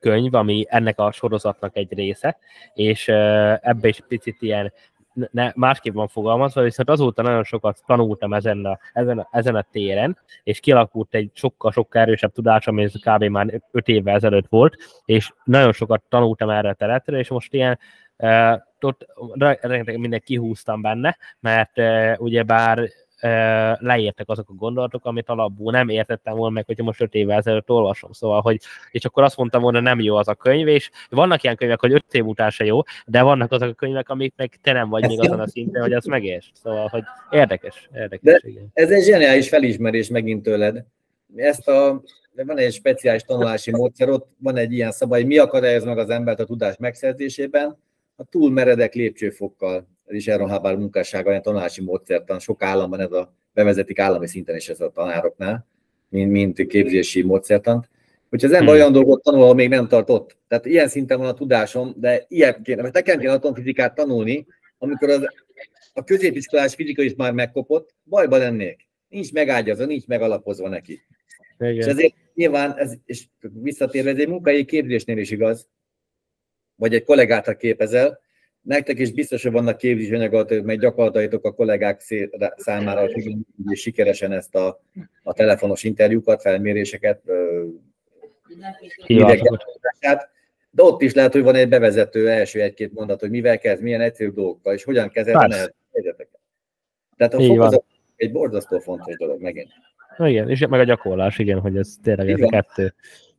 könyv, ami ennek a sorozatnak egy része, és ebbe is picit ilyen ne, másképp van fogalmazva, viszont azóta nagyon sokat tanultam ezen a, ezen, a, ezen a téren, és kialakult egy sokkal-sokkal erősebb tudás, ami kb. már 5 évvel ezelőtt volt, és nagyon sokat tanultam erre a területre, és most ilyen ott rengeteg mindent kihúztam benne, mert ugyebár leértek azok a gondolatok, amit alapból nem értettem volna meg, hogyha most öt évvel ezelőtt olvasom. Szóval, hogy, és akkor azt mondtam volna, nem jó az a könyv, és vannak ilyen könyvek, hogy öt év után se jó, de vannak azok a könyvek, amik meg te nem vagy még azon a szinten, hogy azt megérts. Szóval, hogy érdekes. érdekes de igen. Ez egy zseniális felismerés megint tőled. Ezt a de van egy speciális tanulási módszer, ott van egy ilyen szabály, mi akadályoz meg az embert a tudás megszerzésében, a túl meredek lépcsőfokkal ez is Aaron Hubbard munkássága, olyan tanulási módszertan, sok államban ez a bevezetik állami szinten is ez a tanároknál, mint, mint képzési módszertant. Hogyha az ember hmm. olyan dolgot tanul, ahol még nem tartott. Tehát ilyen szinten van a tudásom, de ilyen kéne, mert nekem kéne atomfizikát tanulni, amikor az, a középiskolás fizika is már megkopott, bajba lennék. Nincs megágyazva, nincs megalapozva neki. Igen. És ezért nyilván, ez, és visszatérve, ez egy munkai képzésnél is igaz, vagy egy kollégát, képezel, Nektek is biztos, hogy vannak képzési anyagatok, meg gyakorlataitok a kollégák számára, hogy sikeresen ezt a, a telefonos interjúkat, felméréseket, de ott is lehet, hogy van egy bevezető első egy-két mondat, hogy mivel kezd, milyen egyszerű dolgokkal, és hogyan kezelni a helyzeteket. Tehát a fokozat egy borzasztó fontos dolog megint. Igen, és meg a gyakorlás, igen, hogy ez tényleg ez a kettő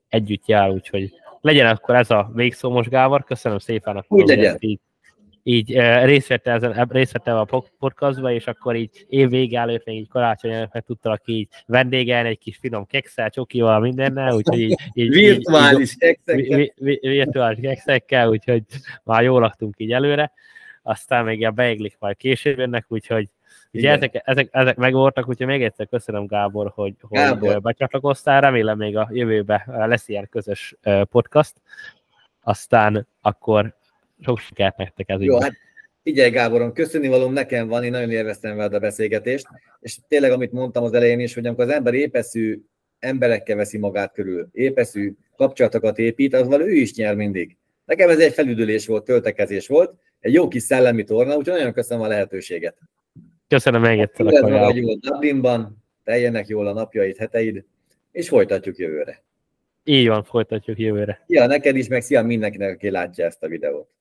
együtt jár, úgyhogy legyen akkor ez a végszó most, Gábor. Köszönöm szépen, akkor Úgy legyen. Így így részt vette, ezen, részt vette a podcastba, és akkor így év vége előtt még így karácsony előtt meg tudtalak így vendégelni egy kis finom kekszel, csokival, mindennel, úgyhogy így, így virtuális kekszekkel. Virtuális kekszekkel, úgyhogy már jól laktunk így előre. Aztán még ilyen beéglik majd később ennek, úgyhogy Ugye ezek, ezek, ezek megvoltak, úgyhogy még egyszer köszönöm Gábor, hogy, Gábor. hogy becsatlakoztál, remélem még a jövőben lesz ilyen közös podcast. Aztán akkor sok sikert nektek ez Jó, hát Figyelj Gáborom, köszönni valóm nekem van, én nagyon élveztem veled a beszélgetést, és tényleg, amit mondtam az elején is, hogy amikor az ember épeszű emberekkel veszi magát körül, épeszű kapcsolatokat épít, az ő is nyer mindig. Nekem ez egy felüdülés volt, töltekezés volt, egy jó kis szellemi torna, úgyhogy nagyon köszönöm a lehetőséget. Köszönöm még egyszer. Igaz magad jól Dublinban, teljenek jól a napjaid, heteid, és folytatjuk jövőre. Így van, folytatjuk jövőre. Szia neked is, meg szia mindenkinek, aki látja ezt a videót.